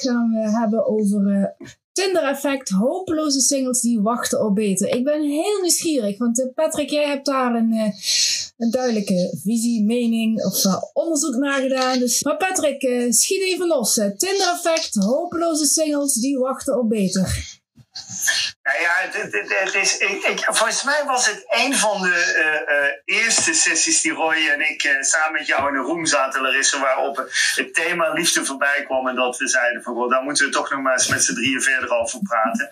gaan we hebben over uh, Tinder-effect, hopeloze singles die wachten op beter. Ik ben heel nieuwsgierig, want uh, Patrick, jij hebt daar een, uh, een duidelijke visie, mening of onderzoek naar gedaan. Dus, maar Patrick, schiet even los. Tinder-effect, hopeloze singles die wachten op beter. Nou ja, het, is, ik, ik, volgens mij was het een van de uh, uh, eerste sessies die Roy en ik uh, samen met jou in een room zaten, Larissa, waarop het thema liefde voorbij kwam. En dat we zeiden van, well, daar moeten we toch nog maar eens met z'n drieën verder over praten.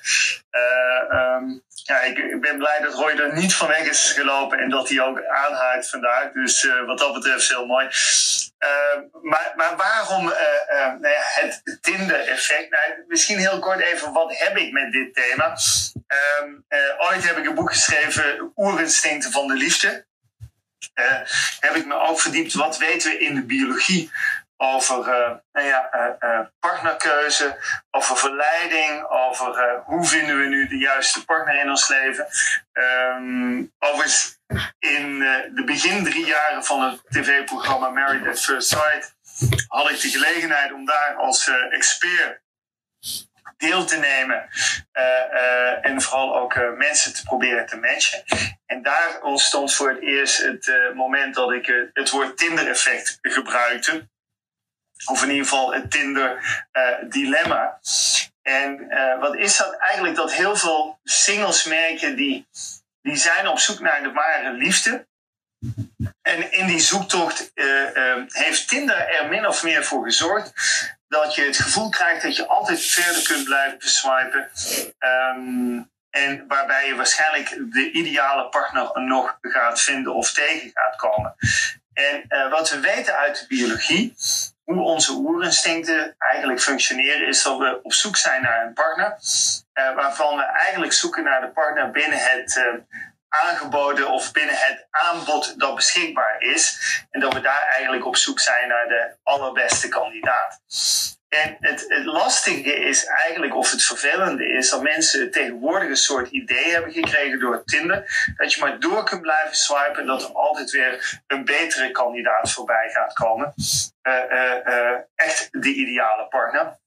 Um, ja, ik, ik, ben blij dat Roy er niet van weg is gelopen en dat hij ook aanhaakt vandaag. Dus wat dat betreft is heel mooi. Uh, maar, maar waarom uh, uh, nou het Tinder-effect? Nou, misschien heel kort even, wat heb ik met dit thema? Ehm, ooit heb ik een boek geschreven, Oerinstincten van de Liefde. heb ik me ook verdiept, wat weten we in de biologie over nou ja, partnerkeuze, over verleiding, over hoe vinden we nu de juiste partner in ons leven. Um, overigens, in de begin drie jaren van het tv-programma Married at First Sight had ik de gelegenheid om daar als expert deel te nemen en vooral ook mensen te proberen te matchen. En daar ontstond voor het eerst het moment dat ik het woord Tinder-effect gebruikte. Of in ieder geval het Tinder-dilemma. En wat is dat eigenlijk? Dat heel veel singles merken die die zijn op zoek naar de ware liefde. En in die zoektocht uh, heeft Tinder er min of meer voor gezorgd dat je het gevoel krijgt dat je altijd verder kunt blijven swipen. Um, en waarbij je waarschijnlijk de ideale partner nog gaat vinden of tegen gaat komen. En wat we weten uit de biologie, hoe onze oerinstincten eigenlijk functioneren, is dat we op zoek zijn naar een partner. Uh, waarvan we eigenlijk zoeken naar de partner binnen het uh, aangeboden of binnen het aanbod dat beschikbaar is. En dat we daar eigenlijk op zoek zijn naar de allerbeste kandidaat. En het, het, lastige is eigenlijk, of het vervelende is, dat mensen tegenwoordig een soort idee hebben gekregen door Tinder. Dat je maar door kunt blijven swipen en dat er altijd weer een betere kandidaat voorbij gaat komen. Uh, uh, uh, echt de ideale partner.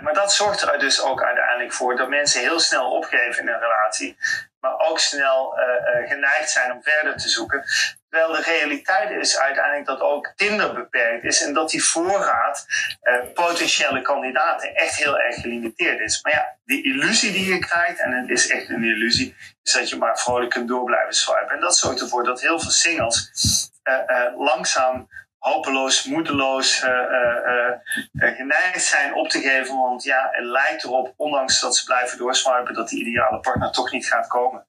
maar dat zorgt er dus ook uiteindelijk voor dat mensen heel snel opgeven in een relatie maar ook snel uh, geneigd zijn om verder te zoeken. Terwijl de realiteit is uiteindelijk dat ook Tinder beperkt is en dat die voorraad uh, potentiële kandidaten echt heel erg gelimiteerd is. Maar ja, die illusie die je krijgt, en het is echt een illusie, is dat je maar vrolijk kunt door blijven swipen. En dat zorgt ervoor dat heel veel singles langzaam hopeloos, moedeloos uh, uh, uh, geneigd zijn op te geven. Want ja, het lijkt erop, ondanks dat ze blijven doorswipen, dat die ideale partner toch niet gaat komen.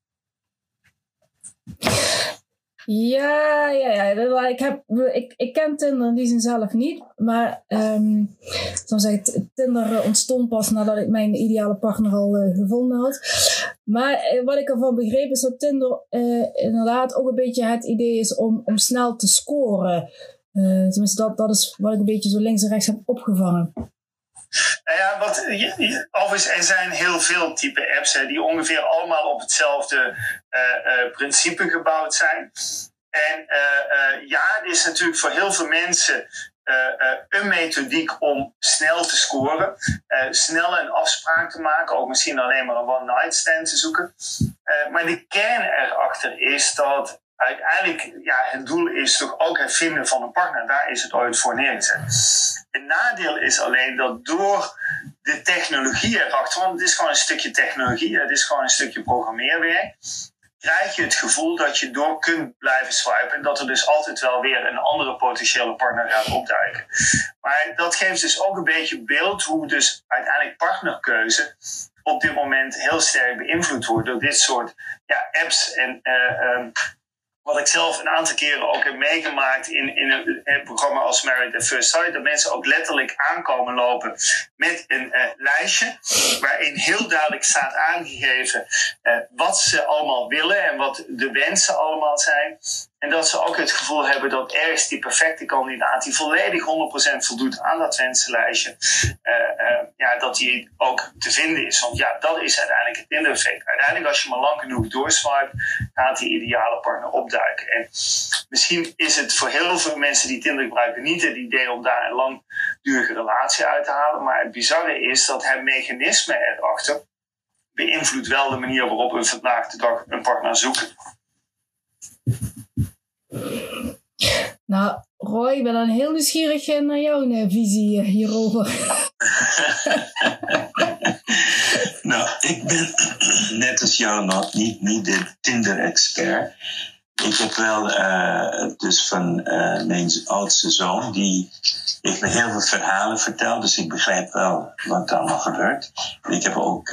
Ja, ja, ja. Ik, heb, ik, ik ken Tinder in die zin zelf niet. Maar um, zeggen, Tinder ontstond pas nadat ik mijn ideale partner al gevonden had. Maar wat ik ervan begreep is dat Tinder inderdaad ook een beetje het idee is om, om snel te scoren. Uh, tenminste, dat, dat is wat ik een beetje zo links en rechts heb opgevangen. Nou ja, wat, overigens, er zijn heel veel type apps hè, die ongeveer allemaal op hetzelfde uh, uh, principe gebouwd zijn. En ja, het is natuurlijk voor heel veel mensen een methodiek om snel te scoren, snel een afspraak te maken, ook misschien alleen maar een one-night stand te zoeken. maar de kern erachter is dat uiteindelijk, ja, het doel is toch ook het vinden van een partner. Daar is het ooit voor neergezet. Het nadeel is alleen dat door de technologie erachter, want het is gewoon een stukje technologie, het is gewoon een stukje programmeerwerk, krijg je het gevoel dat je door kunt blijven swipen en dat er dus altijd wel weer een andere potentiële partner gaat opduiken. Maar dat geeft dus ook een beetje beeld hoe dus uiteindelijk partnerkeuze op dit moment heel sterk beïnvloed wordt door dit soort ja, apps en uh, wat ik zelf een aantal keren ook heb meegemaakt in, in een, programma als Married at First Sight, dat mensen ook letterlijk aankomen lopen met een uh, lijstje waarin heel duidelijk staat aangegeven uh, wat ze allemaal willen en wat de wensen allemaal zijn. En dat ze ook het gevoel hebben dat ergens die perfecte kandidaat, die volledig 100% voldoet aan dat wensenlijstje, uh, ja, dat dat die ook te vinden is. Want ja, dat is uiteindelijk het Tinder-effect. Uiteindelijk, als je maar lang genoeg doorswipe, gaat die ideale partner opduiken. En misschien is het voor heel veel mensen die Tinder gebruiken niet het idee om daar een langdurige relatie uit te halen. Maar het bizarre is dat het mechanisme erachter beïnvloedt wel de manier waarop we vandaag de dag een partner zoeken. Nou, Roy, ik ben dan heel nieuwsgierig naar jouw eh, visie eh, hierover. nou, ik ben net als jou nog niet, niet de Tinder-expert. Ik heb wel dus van mijn oudste zoon, die heeft me heel veel verhalen verteld, dus ik begrijp wel wat er allemaal gebeurt. ik heb ook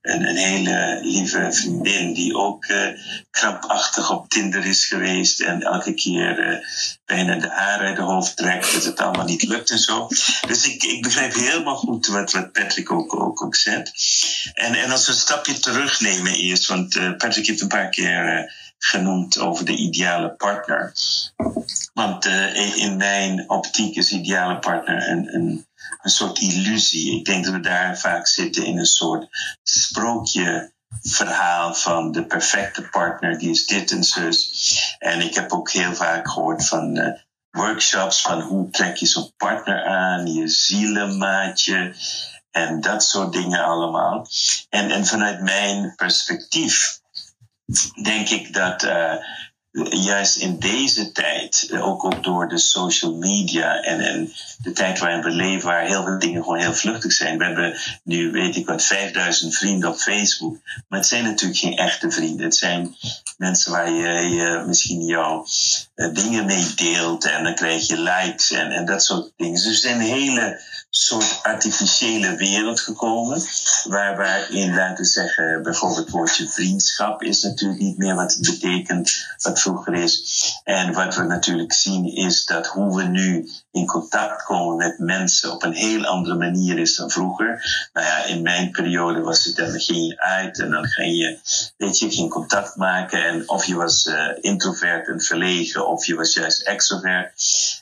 een, een, hele lieve vriendin die ook uh, krampachtig op Tinder is geweest en elke keer uh, bijna de haren uit de hoofd trekt dat het allemaal niet lukt en zo. Dus ik, ik begrijp helemaal goed wat, wat Patrick ook, ook, ook zegt. En, en als we een stapje terugnemen eerst, want uh, Patrick heeft een paar keer genoemd over de ideale partner. Want in mijn optiek is ideale partner een een soort illusie. Ik denk dat we daar vaak zitten in een soort sprookje verhaal van de perfecte partner, die is dit en zus. En ik heb ook heel vaak gehoord van uh, workshops van hoe trek je zo'n partner aan, je zielenmaatje en dat soort dingen allemaal. En, en vanuit mijn perspectief denk ik dat uh, juist in deze tijd, ook, ook door de social media en, en de tijd waarin we leven, waar heel veel dingen gewoon heel vluchtig zijn. We hebben nu, weet ik wat, 5000 vrienden op Facebook. Maar het zijn natuurlijk geen echte vrienden. Het zijn mensen waar je, misschien jouw uh, dingen mee deelt en dan krijg je likes en, en dat soort dingen. Dus er zijn hele soort artificiële wereld gekomen. Waar, waarin, laten we zeggen, bijvoorbeeld het woordje vriendschap is natuurlijk niet meer wat het betekent, wat vroeger is. En wat we natuurlijk zien is dat hoe we nu in contact komen met mensen op een heel andere manier is dan vroeger. Nou ja, in mijn periode was het dan ging je uit en dan ging je, weet je, ging contact maken. En of je was uh, introvert en verlegen, of je was juist extrovert.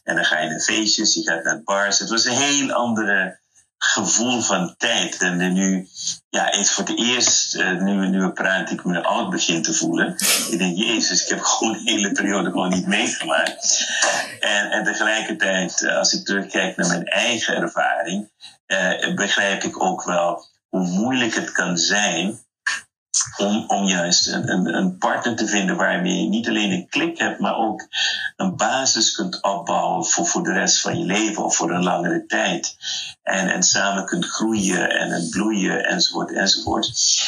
En dan ga je naar feestjes, je gaat naar bars. Het was een heel andere gevoel van tijd. En nu ja, is voor het eerst, uh, nu, nu praat, ik me oud begin te voelen. Ik denk, jezus, ik heb gewoon de hele periode gewoon niet meegemaakt. En, en tegelijkertijd, uh, als ik terugkijk naar mijn eigen ervaring, uh, begrijp ik ook wel hoe moeilijk het kan zijn om, juist een, een, partner te vinden waarmee je niet alleen een klik hebt, maar ook een basis kunt opbouwen voor, voor de rest van je leven of voor een langere tijd. En, en samen kunt groeien en, en bloeien enzovoort enzovoort.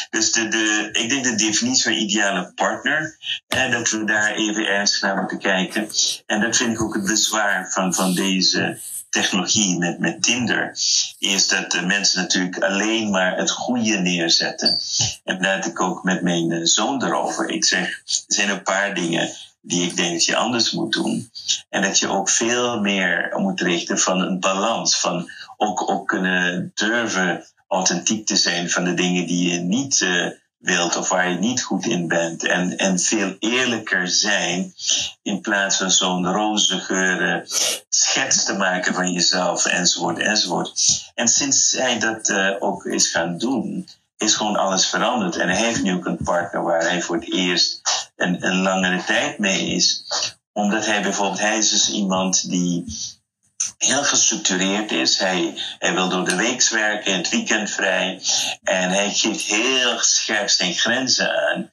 Dus de, de, ik denk de definitie van ideale partner, en dat we daar even ernstig naar moeten kijken. En dat vind ik ook het bezwaar van, van deze technologie met, met Tinder, is dat de mensen natuurlijk alleen maar het goede neerzetten. En had ik ook met mijn eh, zoon erover. Ik zeg, er zijn een paar dingen die ik denk dat je anders moet doen. En dat je ook veel meer moet richten van een balans, van ook, ook kunnen durven authentiek te zijn van de dingen die je niet uh, wilt of waar je niet goed in bent. En, en veel eerlijker zijn in plaats van zo'n roze geuren schets te maken van jezelf enzovoort enzovoort. En sinds hij dat uh, ook is gaan doen, is gewoon alles veranderd. En hij heeft nu ook een partner waar hij voor het eerst een, een langere tijd mee is. Omdat hij bijvoorbeeld, hij is dus iemand die heel gestructureerd is. Hij, hij wil door de week werken, het weekend vrij. En hij geeft heel scherp zijn grenzen aan.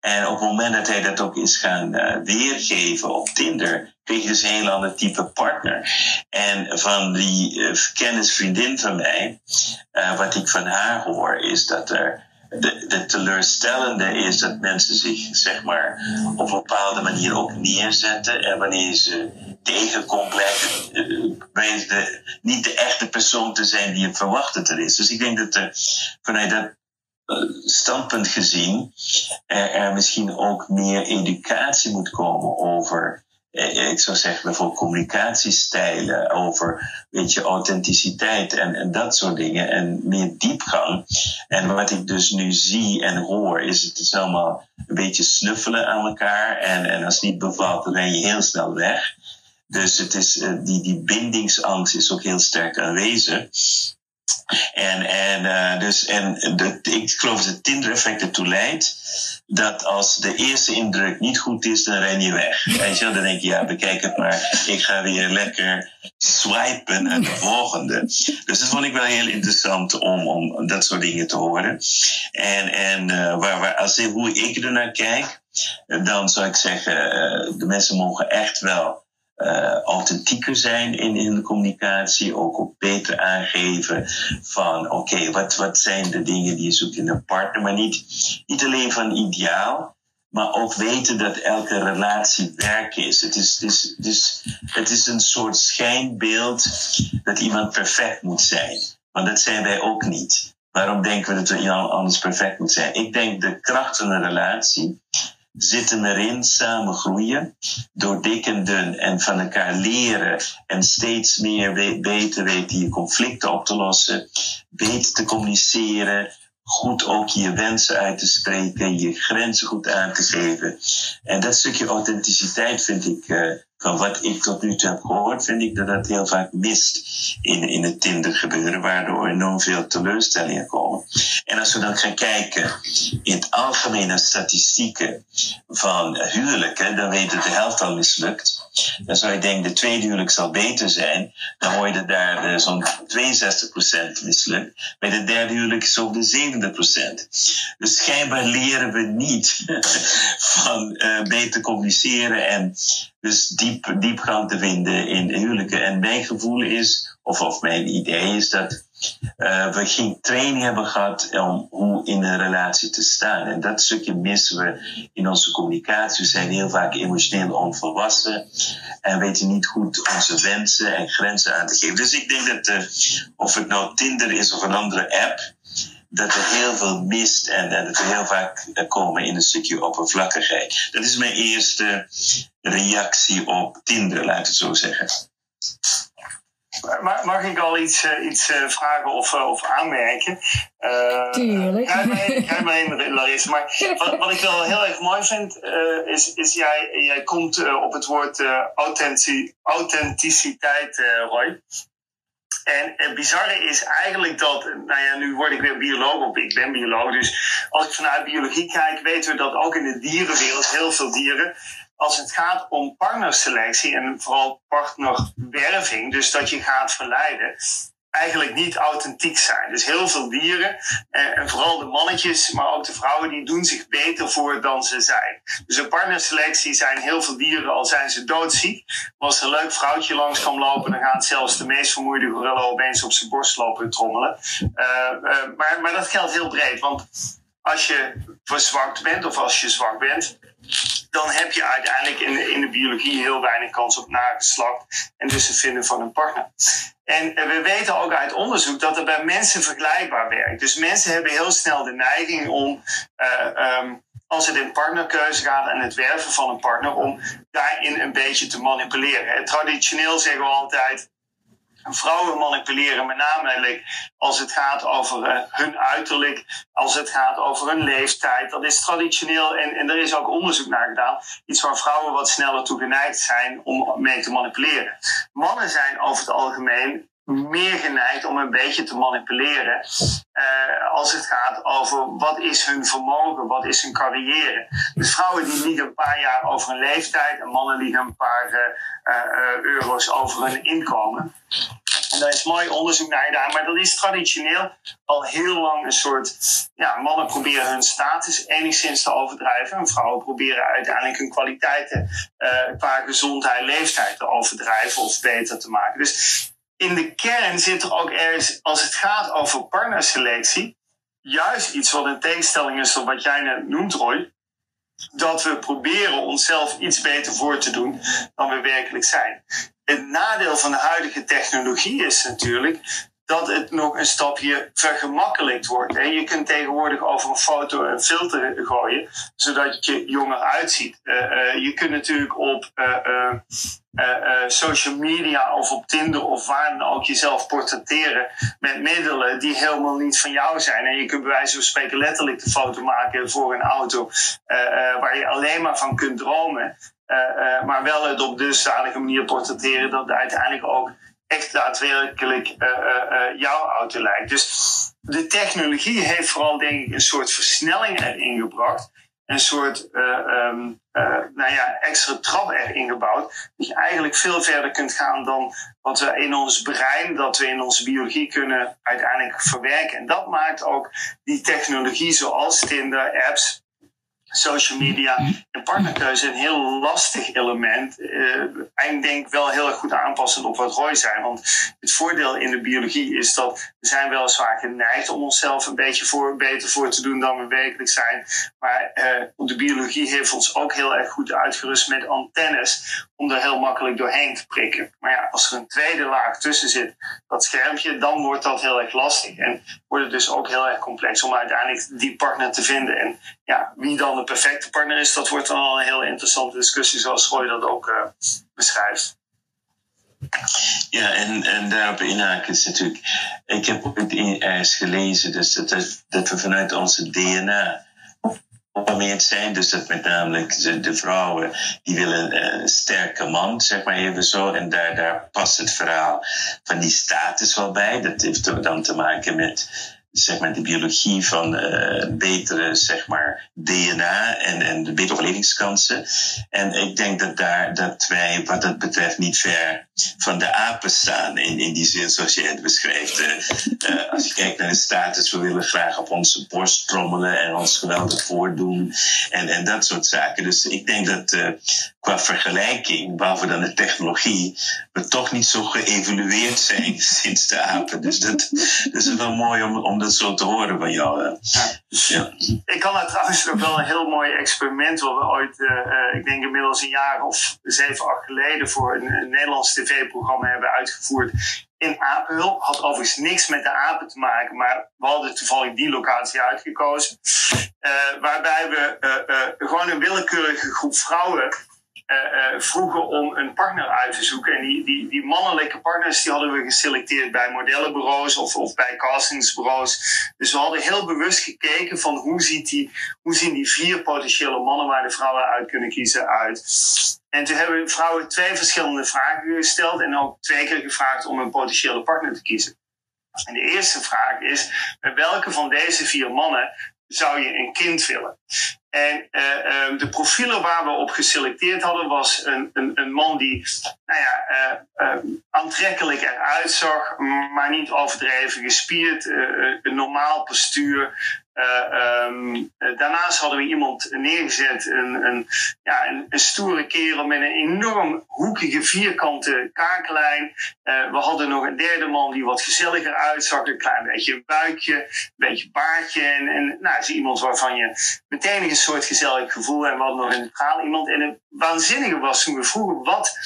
En op het moment dat hij dat ook is gaan uh, weergeven op Tinder, kreeg je dus een heel ander type partner. En van die uh, kennisvriendin van mij, uh, wat ik van haar hoor, is dat er de, de teleurstellende is dat mensen zich zeg maar op een bepaalde manier ook neerzetten en wanneer ze tegenkomt blijkt de, niet de echte persoon te zijn die je verwacht dat er is. Dus ik denk dat er vanuit dat standpunt gezien er, misschien ook meer educatie moet komen over eh, ik zou zeggen bijvoorbeeld communicatiestijlen, over weet je, authenticiteit en, en dat soort dingen en meer diepgang. En wat ik dus nu zie en hoor is het is allemaal een beetje snuffelen aan elkaar en, en als het niet bevalt dan ben je heel snel weg. Dus het is, uh, die, die bindingsangst is ook heel sterk aanwezig. En, en, uh, dus, en de, ik geloof dat het Tinder-effect ertoe leidt dat als de eerste indruk niet goed is, dan ren je weg. Weet je, dan denk je, ja, bekijk het maar. Ik ga weer lekker swipen naar de volgende. Dus dat vond ik wel heel interessant om, om dat soort dingen te horen. En, en uh, waar, waar, als, hoe ik er naar kijk, dan zou ik zeggen, uh, de mensen mogen echt wel uh, authentieker zijn in, de communicatie. Ook, ook beter aangeven van oké, wat, wat zijn de dingen die je zoekt in een partner. Maar niet, niet alleen van ideaal, maar ook weten dat elke relatie werk is. Het is, is, het is, het is een soort schijnbeeld dat iemand perfect moet zijn. Want dat zijn wij ook niet. Waarom denken we dat iemand anders perfect moet zijn? Ik denk de kracht van een relatie zitten erin, samen groeien, door en van elkaar leren en steeds meer beter weten je conflicten op te lossen, beter te communiceren, goed ook je wensen uit te spreken, je grenzen goed aan te geven. En dat stukje authenticiteit vind ik uh, van wat ik tot nu toe heb gehoord, vind ik dat dat heel vaak mist in, in het Tinder gebeuren, waardoor enorm veel teleurstellingen komen. En als we dan gaan kijken in het algemeen naar statistieken van huwelijken, dan weten de helft al mislukt. Dan zou je denken, de tweede huwelijk zal beter zijn. Dan hoor je daar uh, zo'n 62% mislukt. Bij de derde huwelijk is het de 70%. Dus schijnbaar leren we niet van uh, beter communiceren en dus diep, diepgang te vinden in huwelijken. En mijn gevoel is, of, of mijn idee is dat uh, we geen training hebben gehad om hoe in een relatie te staan. En dat stukje missen we in onze communicatie. We zijn heel vaak emotioneel onvolwassen en weten niet goed onze wensen en grenzen aan te geven. Dus ik denk dat, uh, of het nou Tinder is of een andere app, dat er heel veel mist en dat we heel vaak komen in een stukje oppervlakkigheid. Dat is mijn eerste reactie op Tinder, laat ik het zo zeggen. Mag ik al iets, uh, iets uh, vragen of, uh, of aanmerken? Tuurlijk. Krijg maar in, Larissa. Maar wat, wat, ik wel heel erg mooi vind, is, is jij, jij komt op het woord authenticiteit, Roy. En het bizarre is eigenlijk dat, nou ja, nu word ik weer bioloog, of ik ben bioloog, dus als ik vanuit biologie kijk, weten we dat ook in de dierenwereld heel veel dieren, als het gaat om partnerselectie en vooral partnerwerving, dus dat je gaat verleiden, eigenlijk niet authentiek zijn. Dus heel veel dieren, eh, en vooral de mannetjes, maar ook de vrouwen, die doen zich beter voor dan ze zijn. Dus een partnerselectie zijn heel veel dieren, al zijn ze doodziek. Maar als er een leuk vrouwtje langs kan lopen, dan gaat zelfs de meest vermoeide gorilla opeens op zijn borst lopen trommelen. Uh, uh, maar, maar dat geldt heel breed, want als je verzwakt bent of als je zwak bent, dan heb je uiteindelijk in de, in de biologie heel weinig kans op nageslacht en dus het vinden van een partner. En we weten ook uit onderzoek dat het bij mensen vergelijkbaar werkt. Dus mensen hebben heel snel de neiging om, uh, um, als het in partnerkeuze gaat en het werven van een partner, om daarin een beetje te manipuleren. Traditioneel zeggen we altijd, vrouwen manipuleren, met name als het gaat over uh, hun uiterlijk, als het gaat over hun leeftijd. Dat is traditioneel, en, en er is ook onderzoek naar gedaan, iets waar vrouwen wat sneller toe geneigd zijn om mee te manipuleren. Mannen zijn over het algemeen meer geneigd om een beetje te manipuleren uh, als het gaat over wat is hun vermogen, wat is hun carrière. Dus vrouwen die liegen een paar jaar over hun leeftijd en mannen liegen een paar uh, uh, euro's over hun inkomen. En daar is mooi onderzoek naar gedaan, maar dat is traditioneel al heel lang een soort. Ja, mannen proberen hun status enigszins te overdrijven. En vrouwen proberen uiteindelijk hun kwaliteiten uh, qua gezondheid, leeftijd te overdrijven of beter te maken. Dus in de kern zit er ook ergens, als het gaat over partnerselectie, juist iets wat een tegenstelling is tot wat jij net noemt, Roy. Dat we proberen onszelf iets beter voor te doen dan we werkelijk zijn. Het nadeel van de huidige technologie is natuurlijk dat het nog een stapje vergemakkelijkt wordt. Je kunt tegenwoordig over een foto een filter gooien, zodat je jonger uitziet. Uh, uh, je kunt natuurlijk op uh, social media of op Tinder of waar dan ook jezelf portretteren met middelen die helemaal niet van jou zijn. En je kunt bij wijze van spreken letterlijk de foto maken voor een auto waar je alleen maar van kunt dromen. maar wel het op dusdanige manier portretteren dat uiteindelijk ook echt daadwerkelijk jouw auto lijkt. Dus de technologie heeft vooral denk ik een soort versnelling erin gebracht. Een soort uh, nou ja, extra trap erin gebouwd. Dat je eigenlijk veel verder kunt gaan dan wat we in ons brein, dat we in onze biologie kunnen uiteindelijk verwerken. En dat maakt ook die technologie zoals Tinder, apps, social media en partnerkeuze een heel lastig element. Uh, en denk wel heel erg goed aanpassen op wat Roy zei. Want het voordeel in de biologie is dat we zijn weliswaar geneigd om onszelf een beetje voor, beter voor te doen dan we werkelijk zijn. Maar uh, de biologie heeft ons ook heel erg goed uitgerust met antennes om er heel makkelijk doorheen te prikken. Maar ja, als er een tweede laag tussen zit, dat schermpje, dan wordt dat heel erg lastig. En wordt het dus ook heel erg complex om uiteindelijk die partner te vinden. En ja, wie dan de perfecte partner is, dat wordt dan al een heel interessante discussie, zoals Gooi dat ook uh, beschrijft. Ja, en, en daarop inhaken is natuurlijk. Ik heb ook ergens gelezen dus dat, dat we vanuit onze DNA het zijn. Dus dat met name de, de, vrouwen die willen een sterke man, zeg maar even zo. En daar, daar past het verhaal van die status wel bij. Dat heeft dan te maken met zeg maar, de biologie van uh, betere zeg maar, DNA en, en de betere overlevingskansen. En ik denk dat, daar, dat wij wat dat betreft niet ver van de apen staan in, in die zin zoals je het beschrijft. Uh, als je kijkt naar de status, we willen graag op onze borst trommelen en ons geweldig voordoen en, en dat soort zaken. Dus ik denk dat uh, qua vergelijking, behalve dan de technologie, we toch niet zo geëvolueerd zijn sinds de apen. Dus dat, dat is wel mooi om, om dat zo te horen van jou. Ja. Ik kan daar trouwens ook wel een heel mooi experiment wat we ooit, uh, ik denk inmiddels een jaar of zeven, acht geleden voor een, een Nederlands tv-programma hebben uitgevoerd in Apenhulp. Had overigens niks met de apen te maken, maar we hadden toevallig die locatie uitgekozen. Uh, waarbij we uh, gewoon een willekeurige groep vrouwen uh, vroegen om een partner uit te zoeken. En die, die, die mannelijke partners die hadden we geselecteerd bij modellenbureaus of, of bij castingsbureaus. Dus we hadden heel bewust gekeken van hoe, ziet hoe zien die vier potentiële mannen waar de vrouwen uit kunnen kiezen uit. En toen hebben we vrouwen twee verschillende vragen gesteld en ook twee keer gevraagd om een potentiële partner te kiezen. En de eerste vraag is: met welke van deze vier mannen zou je een kind willen? En uh, de profielen waar we op geselecteerd hadden, was een, een, een man die nou ja, uh, uh, aantrekkelijk eruit zag, maar niet overdreven gespierd, een normaal postuur, um, daarnaast hadden we iemand neergezet, een, een, ja, een, stoere kerel met een enorm hoekige vierkante kaaklijn. Uh, we hadden nog een derde man die wat gezelliger uitzag, een klein beetje buikje, een beetje baardje. En, en nou, is iemand waarvan je meteen een soort gezellig gevoel. En hadden nog een neutraal iemand. En het waanzinnige was toen we vroegen, wat,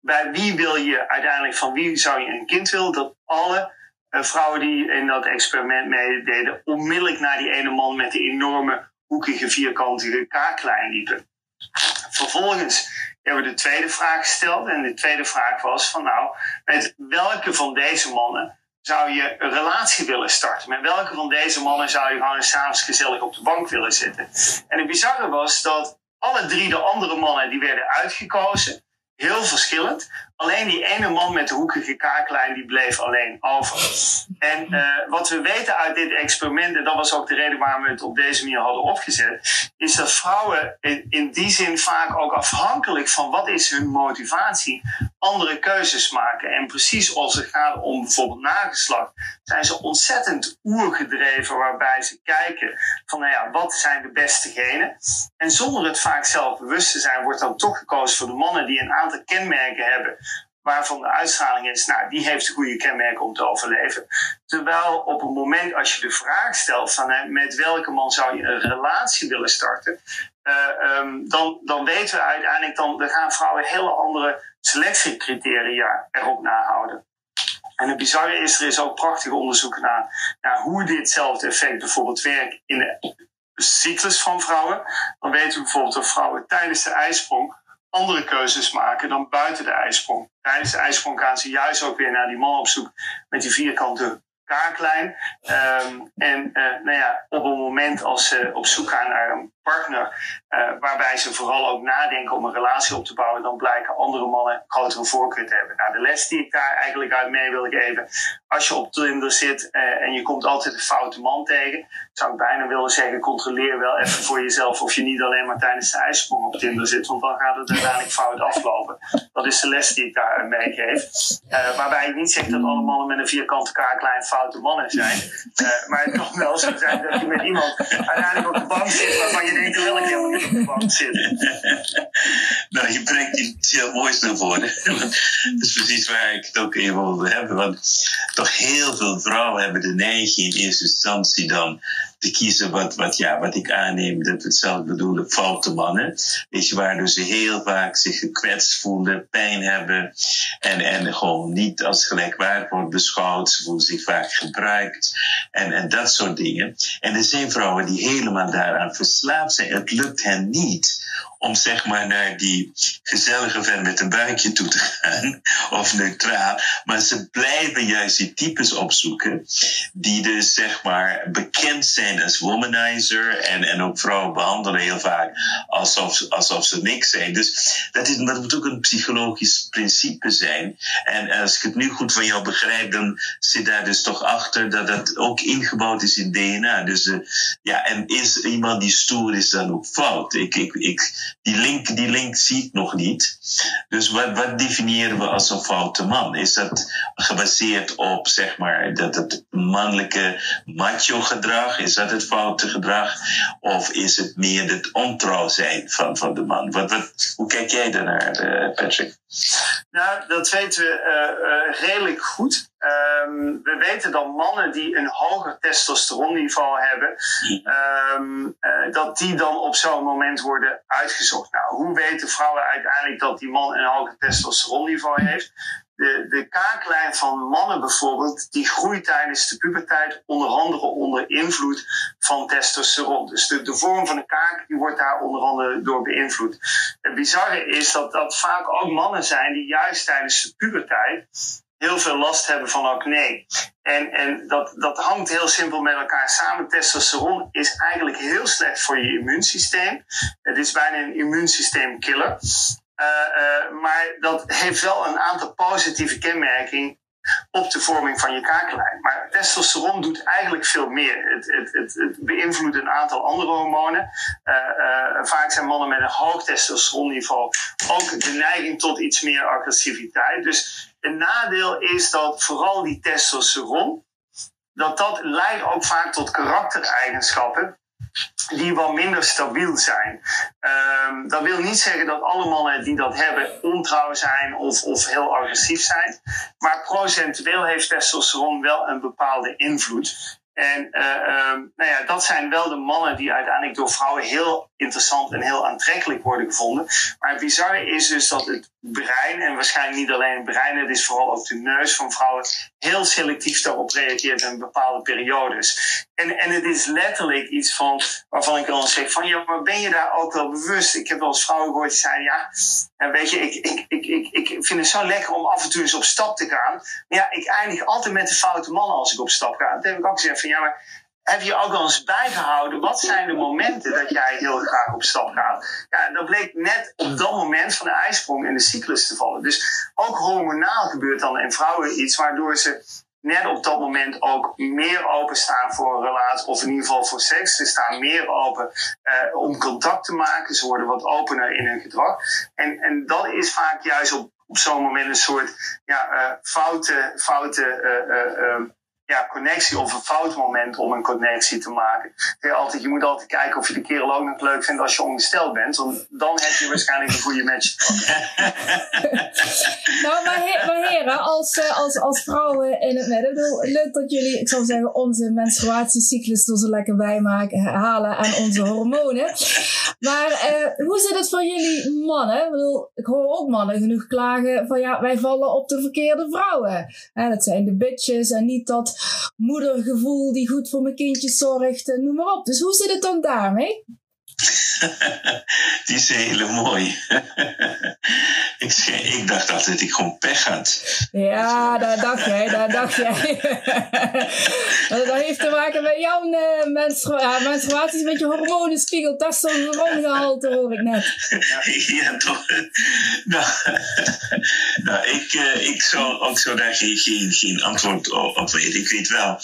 bij wie wil je uiteindelijk, van wie zou je een kind willen? Dat alle uh, vrouwen die in dat experiment meededen, onmiddellijk naar die ene man met die enorme hoekige vierkantige kaaklijn liepen. Vervolgens hebben we de tweede vraag gesteld. En de tweede vraag was van nou, met welke van deze mannen zou je een relatie willen starten? Met welke van deze mannen zou je gewoon s'avonds gezellig op de bank willen zitten? En het bizarre was dat alle drie de andere mannen die werden uitgekozen, heel verschillend. Alleen die ene man met de hoekige kaaklijn die bleef alleen over. En uh, wat we weten uit dit experiment, en dat was ook de reden waarom we het op deze manier hadden opgezet, is dat vrouwen in, in die zin vaak ook afhankelijk van wat is hun motivatie, andere keuzes maken. En precies als het gaat om bijvoorbeeld nageslacht, zijn ze ontzettend oergedreven waarbij ze kijken van nou ja, wat zijn de beste genen. En zonder het vaak zelf bewust te zijn, wordt dan toch gekozen voor de mannen die een aantal kenmerken hebben waarvan de uitstraling is, nou, die heeft goede kenmerken om te overleven. Terwijl op het moment als je de vraag stelt van met welke man zou je een relatie willen starten, uh, um, dan, dan weten we uiteindelijk, dan, dan gaan vrouwen hele andere selectiecriteria erop nahouden. En het bizarre is, er is ook prachtige onderzoek naar, naar hoe ditzelfde effect bijvoorbeeld werkt in de cyclus van vrouwen. Dan weten we bijvoorbeeld dat vrouwen tijdens de ijsprong andere keuzes maken dan buiten de ijsprong. Tijdens de ijsprong gaan ze juist ook weer naar die man op zoek met die vierkante kaaklijn. Ehm, en nou ja, op een moment als ze op zoek gaan naar een partner, uh, waarbij ze vooral ook nadenken om een relatie op te bouwen, dan blijken andere mannen grotere voorkeur te hebben. Nou, de les die ik daar eigenlijk uit mee wil geven, als je op Tinder zit uh, en je komt altijd een foute man tegen, zou ik bijna willen zeggen, controleer wel even voor jezelf of je niet alleen maar tijdens de ijsprong op Tinder zit, want dan gaat het uiteindelijk fout aflopen. Dat is de les die ik daar meegeef. Waarbij ik niet zeg dat alle mannen met een vierkante kaaklijn foute mannen zijn, maar het kan wel zo zijn dat je met iemand uiteindelijk op de bank zit waarvan je denkt, wil ik helemaal niet op de bank zitten. nou, je brengt iets heel moois naar voren. dat is precies waar ik het ook even over hebben. Want toch heel veel vrouwen hebben de neiging in eerste instantie dan kiezen wat, wat, ja, wat ik aanneem dat we het zelf bedoelen, foute mannen. Weet je, waardoor ze heel vaak zich gekwetst voelen, pijn hebben en, en gewoon niet als gelijkwaardig worden beschouwd. Ze voelen zich vaak gebruikt en, en dat soort dingen. En er zijn vrouwen die helemaal daaraan verslaafd zijn. Het lukt hen niet om zeg maar naar die gezellige vent met een buikje toe te gaan, of neutraal. Maar ze blijven juist die types opzoeken, die dus zeg maar bekend zijn als womanizer en, en ook vrouwen behandelen heel vaak alsof, alsof ze niks zijn. Dus dat, is, dat moet ook een psychologisch principe zijn. En als ik het nu goed van jou begrijp, dan zit daar dus toch achter dat dat ook ingebouwd is in DNA. Dus uh, ja, en is iemand die stoer is dan ook fout? Ik, ik, ik, die link, die link zie ik nog niet. Dus wat, wat definiëren we als een foute man? Is dat gebaseerd op zeg maar dat het mannelijke macho gedrag? Is dat het foute gedrag? Of is het meer het ontrouw zijn van, van de man? Wat, wat, hoe kijk jij daarnaar, uh, Patrick? Nou, dat weten we uh, uh, redelijk goed. Um, we weten dat mannen die een hoger testosteronniveau hebben, um, uh, dat die dan op zo'n moment worden uitgezocht. Nou, hoe weten vrouwen uiteindelijk dat die man een hoger testosteronniveau heeft? De, de kaaklijn van mannen bijvoorbeeld, die groeit tijdens de puberteit onder andere onder invloed van testosteron. Dus de, de vorm van de kaak die wordt daar onder andere door beïnvloed. Het bizarre is dat dat vaak ook mannen zijn die juist tijdens de puberteit heel veel last hebben van acne. En, en dat, dat hangt heel simpel met elkaar samen. Testosteron is eigenlijk heel slecht voor je immuunsysteem. Het is bijna een immuunsysteemkiller. Uh, uh, maar dat heeft wel een aantal positieve kenmerken op de vorming van je kaaklijn. Maar testosteron doet eigenlijk veel meer. Het, het, het, beïnvloedt een aantal andere hormonen. Uh, vaak zijn mannen met een hoog testosteronniveau ook de neiging tot iets meer agressiviteit. Dus een nadeel is dat vooral die testosteron, dat dat leidt ook vaak tot karaktereigenschappen die wat minder stabiel zijn. Um, dat wil niet zeggen dat alle mannen die dat hebben ontrouw zijn of, of heel agressief zijn. Maar procentueel heeft testosteron wel een bepaalde invloed. En uh, um, nou ja, dat zijn wel de mannen die uiteindelijk door vrouwen heel interessant en heel aantrekkelijk worden gevonden. Maar het bizarre is dus dat het brein, en waarschijnlijk niet alleen het brein, het is vooral ook de neus van vrouwen, heel selectief daarop reageert in bepaalde periodes. En, en het is letterlijk iets van, waarvan ik dan zeg van, ja, maar ben je daar ook wel bewust? Ik heb wel eens vrouwen gehoord die zeiden, ja, en weet je, ik, ik, ik, ik, ik vind het zo lekker om af en toe eens op stap te gaan. Maar ja, ik eindig altijd met de foute mannen als ik op stap ga. Dat heb ik ook gezegd van, ja, maar heb je ook wel eens bijgehouden, wat zijn de momenten dat jij heel graag op stap gaat? Ja, dat bleek net op dat moment van de ijsprong in de cyclus te vallen. Dus ook hormonaal gebeurt dan in vrouwen iets waardoor ze net op dat moment ook meer openstaan voor een relatie, of in ieder geval voor seks. Ze staan meer open uh, om contact te maken. Ze worden wat opener in hun gedrag. En, en dat is vaak juist op, op zo'n moment een soort ja, uh, foute, uh, ja, connectie of een fout moment om een connectie te maken. Je, altijd, je moet altijd kijken of je de kerel ook nog leuk vindt als je ongesteld bent. Want dan heb je waarschijnlijk een goede match. nou, maar, heren, als, eh, als, als vrouwen in het midden. Leuk dat jullie, ik zou zeggen, onze menstruatiecyclus er zo lekker bij maken, halen aan onze hormonen. Maar uh, hoe zit het voor jullie mannen? Ik, bedoel, ik hoor ook mannen genoeg klagen van ja, wij vallen op de verkeerde vrouwen. En dat zijn de bitches en niet dat moedergevoel die goed voor mijn kindjes zorgt, noem maar op. Dus hoe zit het dan daarmee? die is heel mooi. ik, ik dacht altijd dat ik gewoon pech had. Ja, daar dacht jij, daar dacht jij. dat heeft te maken met jouw uh, menstruaties met je hormonenspiegel, testosterongehalte hoor ik net. ja, toch. Nou, nou ik, uh, ik zou ook zo daar geen, geen, geen antwoord op weten. Ik weet wel,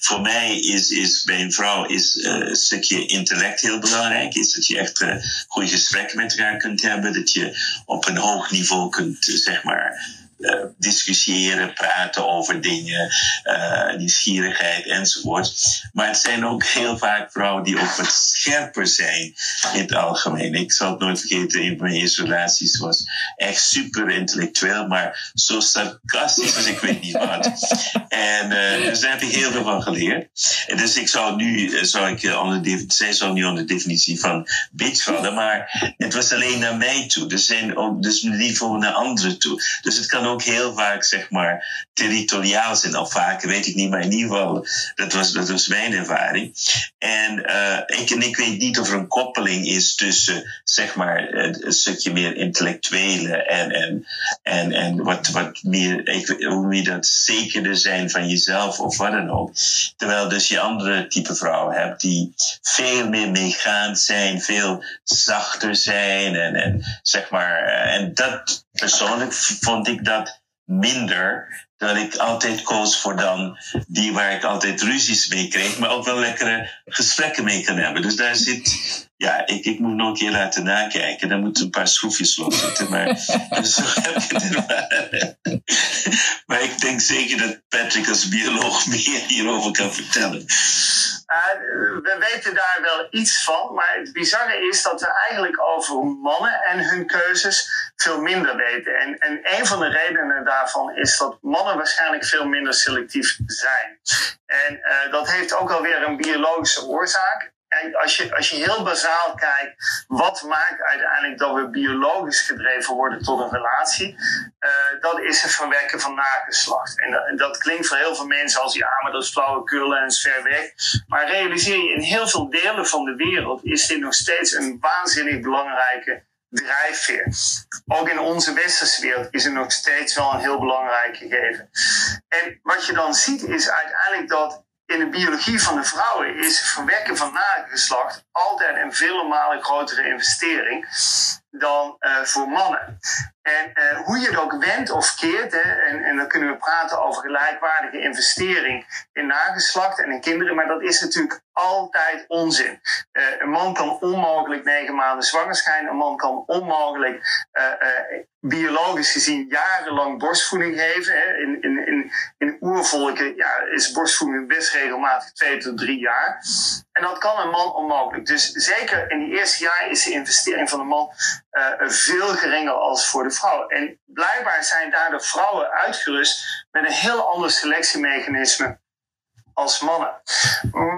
voor mij is, is bij een vrouw is, uh, een stukje intellect heel belangrijk. Is dat je echt uh, goede gesprekken met elkaar kunt hebben. Dat je op een hoog niveau kunt, zeg maar uh, discussiëren, praten over dingen, uh, nieuwsgierigheid enzovoort. Maar het zijn ook heel vaak vrouwen die ook wat scherper zijn in het algemeen. Ik zal het nooit vergeten, een van mijn eerste relaties was echt super intellectueel, maar zo sarcastisch als ik weet niet wat. En uh, dus daar heb ik heel veel van geleerd. En dus ik zou nu, zou ik onder de, zij zou nu onder de definitie van bitch vallen, maar het was alleen naar mij toe. Dus, zijn dus niet voor naar anderen toe. Dus het kan ook heel vaak, zeg maar, territoriaal zijn. Of vaak, weet ik niet, maar in ieder geval, dat was, dat was mijn ervaring. En uh, ik, en ik weet niet of er een koppeling is tussen, zeg maar, een stukje meer intellectuele en, en, en, en wat, wat meer, ik, hoe meer dat zekerder zijn van jezelf of wat dan ook. Terwijl dus je andere type vrouwen hebt die veel meer meegaand zijn, veel zachter zijn en, en zeg maar, eh, en dat persoonlijk vond ik dat minder. Dat ik altijd koos voor dan die waar ik altijd ruzies mee kreeg, maar ook wel lekkere gesprekken mee kan hebben. Dus daar zit, ja, ik, ik moet nog een keer laten nakijken. Daar moeten een paar schroefjes los zitten. Maar zo heb je het Maar ik denk zeker dat Patrick als bioloog meer hierover kan vertellen. Uh, we weten daar wel iets van, maar het bizarre is dat we eigenlijk over mannen en hun keuzes veel minder weten. En, en een van de redenen daarvan is dat mannen waarschijnlijk veel minder selectief zijn. En uh, dat heeft ook alweer een biologische oorzaak als je, als je heel bazaal kijkt, wat maakt uiteindelijk dat we biologisch gedreven worden tot een relatie? Uh, dat is het verwekken van nageslacht. En dat, en dat, klinkt voor heel veel mensen als ja, maar dat is flauwekul en is ver weg. Maar realiseer je, in heel veel delen van de wereld is dit nog steeds een waanzinnig belangrijke drijfveer. Ook in onze westerse wereld is het nog steeds wel een heel belangrijk gegeven. En wat je dan ziet is uiteindelijk dat in de biologie van de vrouwen is verwekken van nageslacht altijd een vele malen grotere investering dan uh, voor mannen. En uh, hoe je het ook wendt of keert, hè, en, en dan kunnen we praten over gelijkwaardige investering in nageslacht en in kinderen, maar dat is natuurlijk altijd onzin. Uh, een man kan onmogelijk negen maanden zwanger een man kan onmogelijk biologisch gezien jarenlang borstvoeding geven. Hè. In, in, in, in oervolken ja, is borstvoeding best regelmatig twee tot drie jaar. En dat kan een man onmogelijk. Dus zeker in die eerste jaar is de investering van een man uh, veel geringer als voor de vrouw. En blijkbaar zijn daar de vrouwen uitgerust met een heel ander selectiemechanisme als mannen.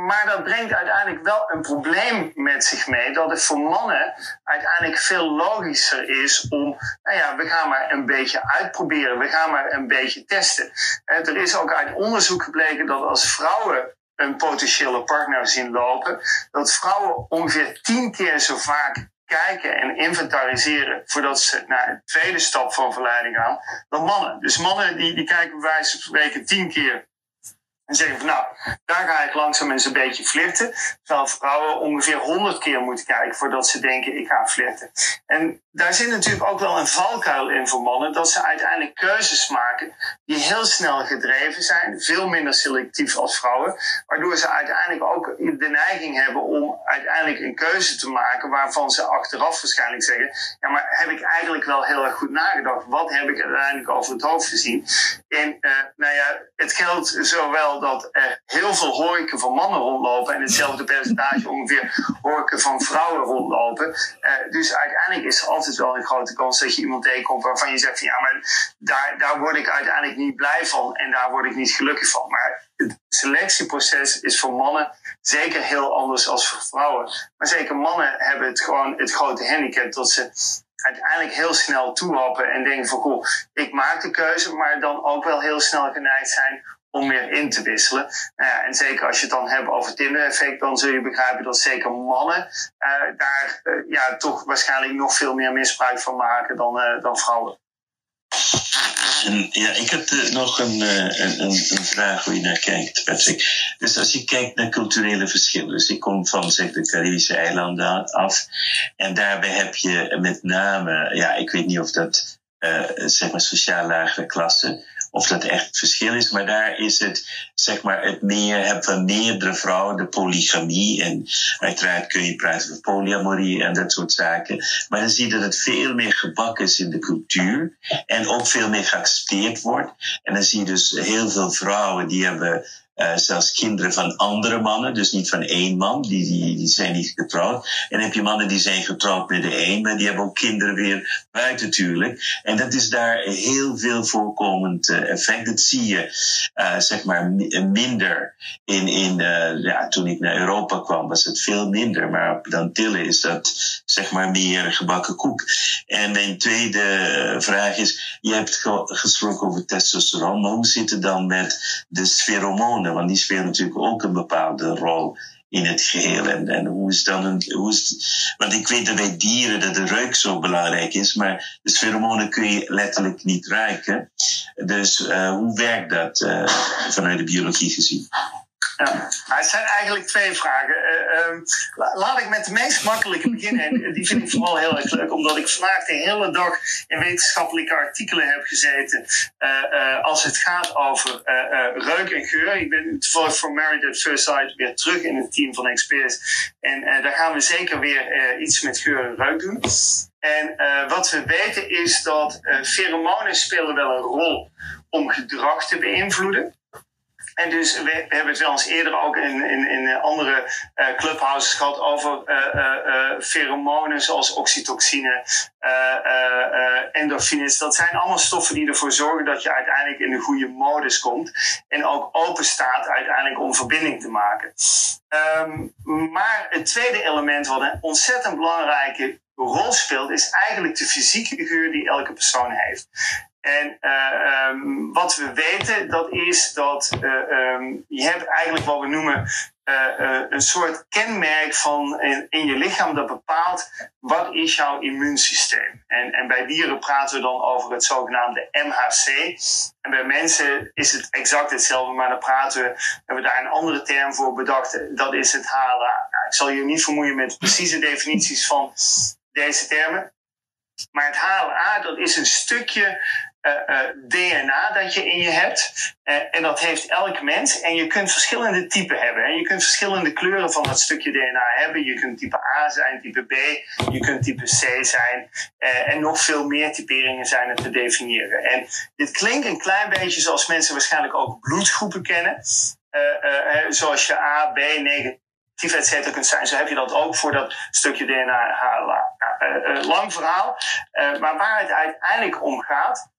Maar dat brengt uiteindelijk wel een probleem met zich mee. Dat het voor mannen uiteindelijk veel logischer is om, nou ja, we gaan maar een beetje uitproberen. We gaan maar een beetje testen. Er is ook uit onderzoek gebleken dat als vrouwen een potentiële partner zien lopen, dat vrouwen ongeveer tien keer zo vaak kijken en inventariseren voordat ze naar de tweede stap van verleiding gaan dan mannen. Dus mannen die, die kijken bij wijze van spreken tien keer en zeggen van nou, daar ga ik langzaam eens een beetje flirten. Terwijl vrouwen ongeveer honderd keer moeten kijken voordat ze denken ik ga flirten. En daar zit natuurlijk ook wel een valkuil in voor mannen. Dat ze uiteindelijk keuzes maken die heel snel gedreven zijn. Veel minder selectief als vrouwen. Waardoor ze uiteindelijk ook de neiging hebben om uiteindelijk een keuze te maken. Waarvan ze achteraf waarschijnlijk zeggen. Ja maar heb ik eigenlijk wel heel erg goed nagedacht. Wat heb ik uiteindelijk over het hoofd gezien? En uh, nou ja, het geldt zowel dat er heel veel horeken van mannen rondlopen en hetzelfde percentage ongeveer horeken van vrouwen rondlopen. Uh, dus uiteindelijk is er altijd wel een grote kans dat je iemand tegenkomt waarvan je zegt van ja, maar daar, daar word ik uiteindelijk niet blij van en daar word ik niet gelukkig van. Maar het selectieproces is voor mannen zeker heel anders dan voor vrouwen. Maar zeker mannen hebben het gewoon het grote handicap dat ze uiteindelijk heel snel toehappen en denken van goh, ik maak de keuze, maar dan ook wel heel snel geneigd zijn om weer in te wisselen. Nou en zeker als je het dan hebt over Tinder-effect, dan zul je begrijpen dat zeker mannen daar ja, toch waarschijnlijk nog veel meer misbruik van maken dan, dan vrouwen. En, ja, ik heb nog een, een, een, vraag hoe je naar kijkt, Patrick. Dus als je kijkt naar culturele verschillen, dus ik kom van zeg, de Caribische eilanden af, en daarbij heb je met name, ja, ik weet niet of dat zeg maar sociaal lagere klassen, of dat echt het verschil is. Maar daar is het, zeg maar, het meer hebben van meerdere vrouwen, de polygamie. En uiteraard kun je praten over polyamorie en dat soort zaken. Maar dan zie je dat het veel meer gebakken is in de cultuur. En ook veel meer geaccepteerd wordt. En dan zie je dus heel veel vrouwen die hebben uh, zelfs kinderen van andere mannen, dus niet van één man, die, die, die zijn niet getrouwd. En heb je mannen die zijn getrouwd met de een, maar die hebben ook kinderen weer buiten natuurlijk. En dat is daar heel veel voorkomend uh, effect. Dat zie je, uh, zeg maar, minder in, in ja, toen ik naar Europa kwam, was het veel minder. Maar op Dantille is dat, zeg maar, meer gebakken koek. En mijn tweede vraag is, je hebt gesproken over testosteron, maar hoe zit het dan met de sferomonen? Want die spelen natuurlijk ook een bepaalde rol in het geheel. En, hoe is dan een. Hoe is want ik weet dat bij dieren dat de reuk zo belangrijk is, maar de pheromonen kun je letterlijk niet ruiken. Dus uh, hoe werkt dat uh, vanuit de biologie gezien? Ja, het zijn eigenlijk twee vragen. Uh, laat ik met de meest makkelijke beginnen. En die vind ik vooral heel erg leuk, omdat ik vandaag de hele dag in wetenschappelijke artikelen heb gezeten. Uh, uh, als het gaat over reuk en geur. Ik ben toevallig voor Married at First Sight weer terug in het team van experts. En daar gaan we zeker weer iets met geur en reuk doen. En wat we weten is dat pheromonen spelen wel een rol om gedrag te beïnvloeden. En dus we, hebben het wel eens eerder ook in, in, in andere uh, clubhouses gehad over pheromonen zoals oxytocine, endorfines. Dat zijn allemaal stoffen die ervoor zorgen dat je uiteindelijk in de goede modus komt. En ook open staat uiteindelijk om verbinding te maken. Um, maar het tweede element wat een ontzettend belangrijke rol speelt, is eigenlijk de fysieke geur die elke persoon heeft. En uh, um, wat we weten, dat is dat uh, um, je hebt eigenlijk wat we noemen uh, een soort kenmerk van in, je lichaam dat bepaalt wat is jouw immuunsysteem. En, en bij dieren praten we dan over het zogenaamde MHC. En bij mensen is het exact hetzelfde, maar dan praten we, hebben we daar een andere term voor bedacht. Dat is het HLA. Ik zal je niet vermoeien met precieze definities van deze termen. Maar het HLA, dat is een stukje DNA dat je in je hebt. Uh, en dat heeft elk mens. En je kunt verschillende typen hebben. En je kunt verschillende kleuren van dat stukje DNA hebben. Je kunt type A zijn, type B. Je kunt type C zijn. en nog veel meer typeringen zijn er te definiëren. En dit klinkt een klein beetje zoals mensen waarschijnlijk ook bloedgroepen kennen. zoals je A, B, negatief, et cetera kunt zijn. Zo heb je dat ook voor dat stukje DNA HLA. Nou, lang verhaal. maar waar het uiteindelijk om gaat,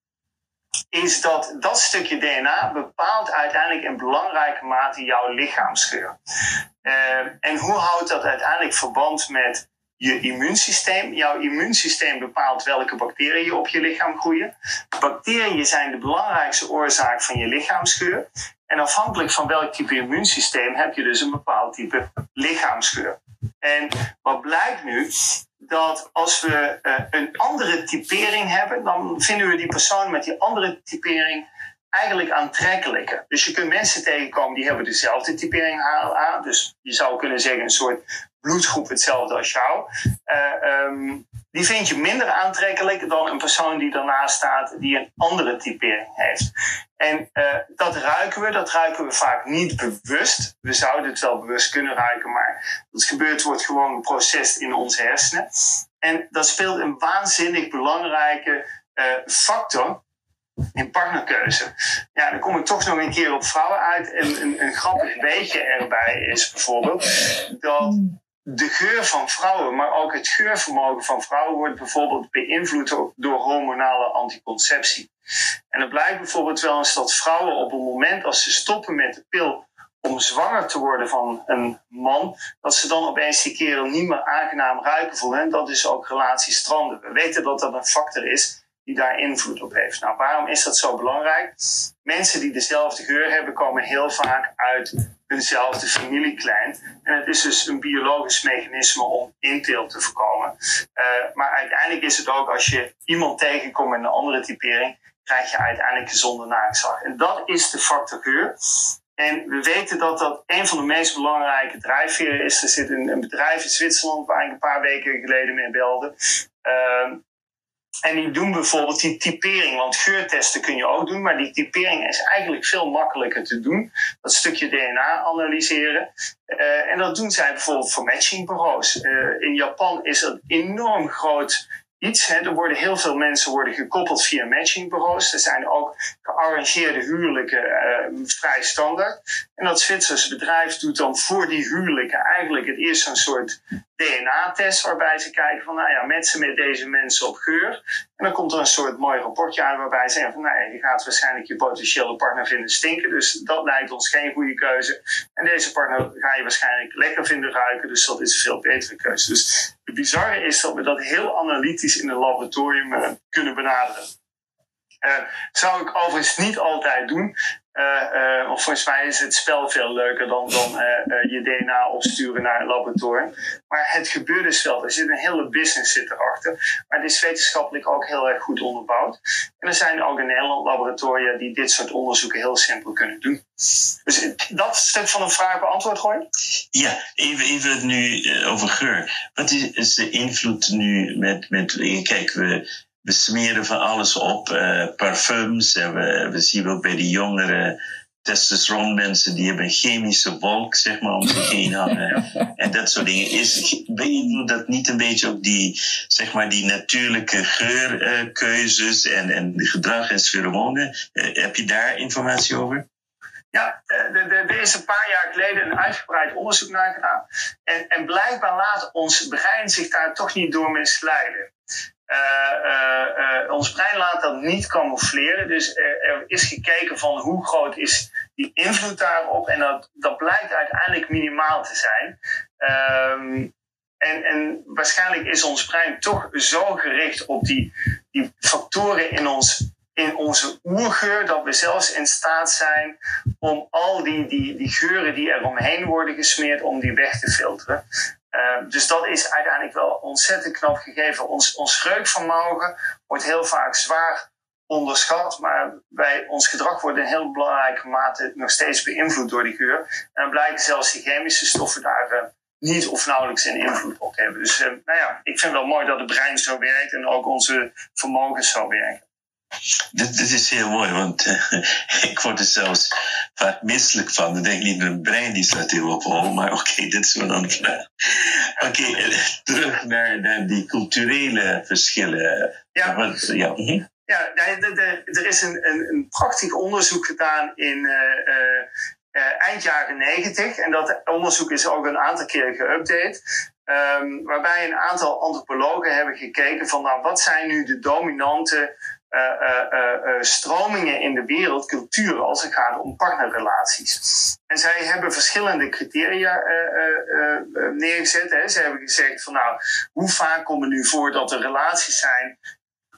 is dat dat stukje DNA bepaalt uiteindelijk in belangrijke mate jouw lichaamsgeur. Uh, en hoe houdt dat uiteindelijk verband met je immuunsysteem? Jouw immuunsysteem bepaalt welke bacteriën op je lichaam groeien. Bacteriën zijn de belangrijkste oorzaak van je lichaamsgeur. En afhankelijk van welk type immuunsysteem heb je dus een bepaald type lichaamsgeur. En wat blijkt nu, dat als we uh, een andere typering hebben, dan vinden we die persoon met die andere typering eigenlijk aantrekkelijker. Dus je kunt mensen tegenkomen die hebben dezelfde typering HLA. Dus je zou kunnen zeggen een soort bloedgroep hetzelfde als jou. Uh, die vind je minder aantrekkelijk dan een persoon die daarnaast staat die een andere typering heeft. En uh, dat ruiken we, dat ruiken we vaak niet bewust. We zouden het wel bewust kunnen ruiken, maar dat gebeurt wordt gewoon geprocessed in onze hersenen. En dat speelt een waanzinnig belangrijke uh, factor in partnerkeuze. Ja, dan kom ik toch nog een keer op vrouwen uit. En een, een grappig beetje erbij is bijvoorbeeld dat de geur van vrouwen, maar ook het geurvermogen van vrouwen wordt bijvoorbeeld beïnvloed door hormonale anticonceptie. En het blijkt bijvoorbeeld wel eens dat vrouwen op het moment als ze stoppen met de pil om zwanger te worden van een man, dat ze dan opeens die kerel niet meer aangenaam ruiken voelen. En dat is ook relatiestranden. We weten dat dat een factor is die daar invloed op heeft. Nou, waarom is dat zo belangrijk? Mensen die dezelfde geur hebben, komen heel vaak uit eenzelfde familieklein. En het is dus een biologisch mechanisme om inteelt te voorkomen. Uh, maar uiteindelijk is het ook als je iemand tegenkomt met een andere typering, krijg je uiteindelijk gezonde naakzak. En dat is de factor geur. En we weten dat dat een van de meest belangrijke drijfveren is. Er zit een, een bedrijf in Zwitserland waar ik een paar weken geleden mee belde. Uh, en die doen bijvoorbeeld die typering, want geurtesten kun je ook doen, maar die typering is eigenlijk veel makkelijker te doen. Dat stukje DNA analyseren. Uh, en dat doen zij bijvoorbeeld voor matchingbureaus. Uh, in Japan is dat enorm groot iets. Hè. Er worden heel veel mensen worden gekoppeld via matchingbureaus. Er zijn ook gearrangeerde huwelijken uh, vrij standaard. En dat Zwitserse bedrijf doet dan voor die huwelijken eigenlijk het eerst een soort DNA-test waarbij ze kijken van, nou ja, met ze met deze mensen op geur. En dan komt er een soort mooi rapportje uit waarbij ze zeggen van, nou ja, je gaat waarschijnlijk je potentiële partner vinden stinken, dus dat lijkt ons geen goede keuze. En deze partner ga je waarschijnlijk lekker vinden ruiken, dus dat is een veel betere keuze. Dus het bizarre is dat we dat heel analytisch in een laboratorium uh, kunnen benaderen. Uh, zou ik overigens niet altijd doen. Uh, uh, of volgens mij is het spel veel leuker dan, dan uh, je DNA opsturen naar een laboratorium. Maar het gebeurt dus wel. Er zit een hele business zit erachter. Maar het is wetenschappelijk ook heel erg goed onderbouwd. En er zijn ook in Nederland laboratoria die dit soort onderzoeken heel simpel kunnen doen. Dus dat stuk van de vraag beantwoord gooien? Ja, even, even nu over geur. Wat is, is de invloed nu met, met kijk, we we smeren van alles op, uh, parfums. En we, we zien ook bij de jongere testosteronmensen, die hebben een chemische wolk, zeg maar, om zich heen hangen. en dat soort dingen. Is, beïnvloedt dat niet een beetje ook die, zeg maar, die natuurlijke geurkeuzes uh, en, en gedrag en pheromonen? Uh, heb je daar informatie over? Ja, er is een paar jaar geleden een uitgebreid onderzoek naar gedaan. En, en blijkbaar laat ons brein zich daar toch niet door misleiden. Uh, ons brein laat dat niet camoufleren. Dus er, is gekeken van hoe groot is die invloed daarop. En dat, dat blijkt uiteindelijk minimaal te zijn. Um, en, en waarschijnlijk is ons brein toch zo gericht op die, die factoren in ons in onze oergeur dat we zelfs in staat zijn om al die, die, die geuren die er omheen worden gesmeerd, om die weg te filteren. Uh, dus dat is uiteindelijk wel ontzettend knap gegeven. Ons, ons reukvermogen wordt heel vaak zwaar onderschat, maar bij ons gedrag wordt in heel belangrijke mate nog steeds beïnvloed door die geur. En dan blijken zelfs die chemische stoffen daar uh, niet of nauwelijks een invloed op hebben. Dus uh, nou ja, ik vind het wel mooi dat het brein zo werkt en ook onze vermogens zo werken. Dit, dit, is heel mooi, want uh, ik word er zelfs vaak misselijk van. Dan denk ik niet, mijn brein die staat heel op hol, maar oké, okay, dit is een andere vraag. Oké, okay, uh, terug naar, naar, die culturele verschillen. Ja, Want, ja. Uh ja er is een, een, een, prachtig onderzoek gedaan in uh, eind jaren negentig. En dat onderzoek is ook een aantal keer geüpdate. Um, waarbij een aantal antropologen hebben gekeken van nou, wat zijn nu de dominante stromingen in de wereld, cultuur, als het gaat om partnerrelaties. En zij hebben verschillende criteria neergezet. Hè. Ze hebben gezegd van nou, hoe vaak komt het nu voor dat er relaties zijn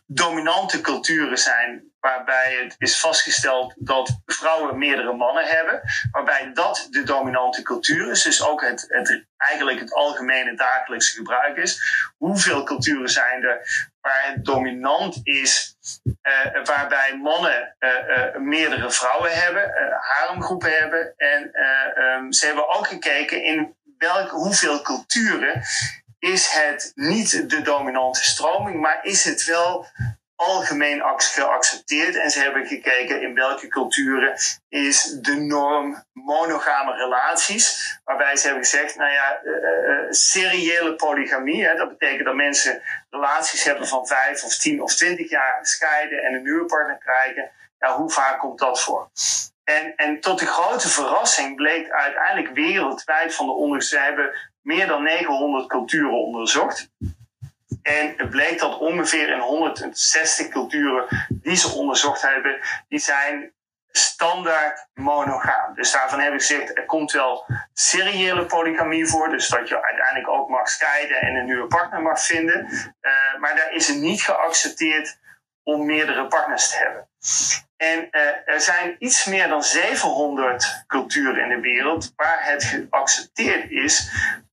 dominante culturen zijn waarbij het is vastgesteld dat vrouwen meerdere mannen hebben, waarbij dat de dominante cultuur is, dus ook het, het eigenlijk het algemene dagelijkse gebruik is. Hoeveel culturen zijn er waar het dominant is, uh, waarbij mannen uh, uh, meerdere vrouwen hebben, haremgroepen hebben, en um, ze hebben ook gekeken in welke, hoeveel culturen is het niet de dominante stroming, maar is het wel algemeen geaccepteerd. En ze hebben gekeken in welke culturen is de norm monogame relaties. Waarbij ze hebben gezegd, nou ja, uh, seriële polygamie. Hè, dat betekent dat mensen relaties hebben van vijf of tien of twintig jaar scheiden en een nieuwe partner krijgen. Ja, hoe vaak komt dat voor? En, en tot de grote verrassing bleek uiteindelijk wereldwijd van de onderzoek, ze hebben meer dan 900 culturen onderzocht. En het bleek dat ongeveer in 160 culturen die ze onderzocht hebben, die zijn standaard monogaam. Dus daarvan heb ik gezegd, er komt wel seriële polygamie voor. Dus dat je uiteindelijk ook mag scheiden en een nieuwe partner mag vinden. Uh, maar daar is het niet geaccepteerd om meerdere partners te hebben. En uh, er zijn iets meer dan 700 culturen in de wereld waar het geaccepteerd is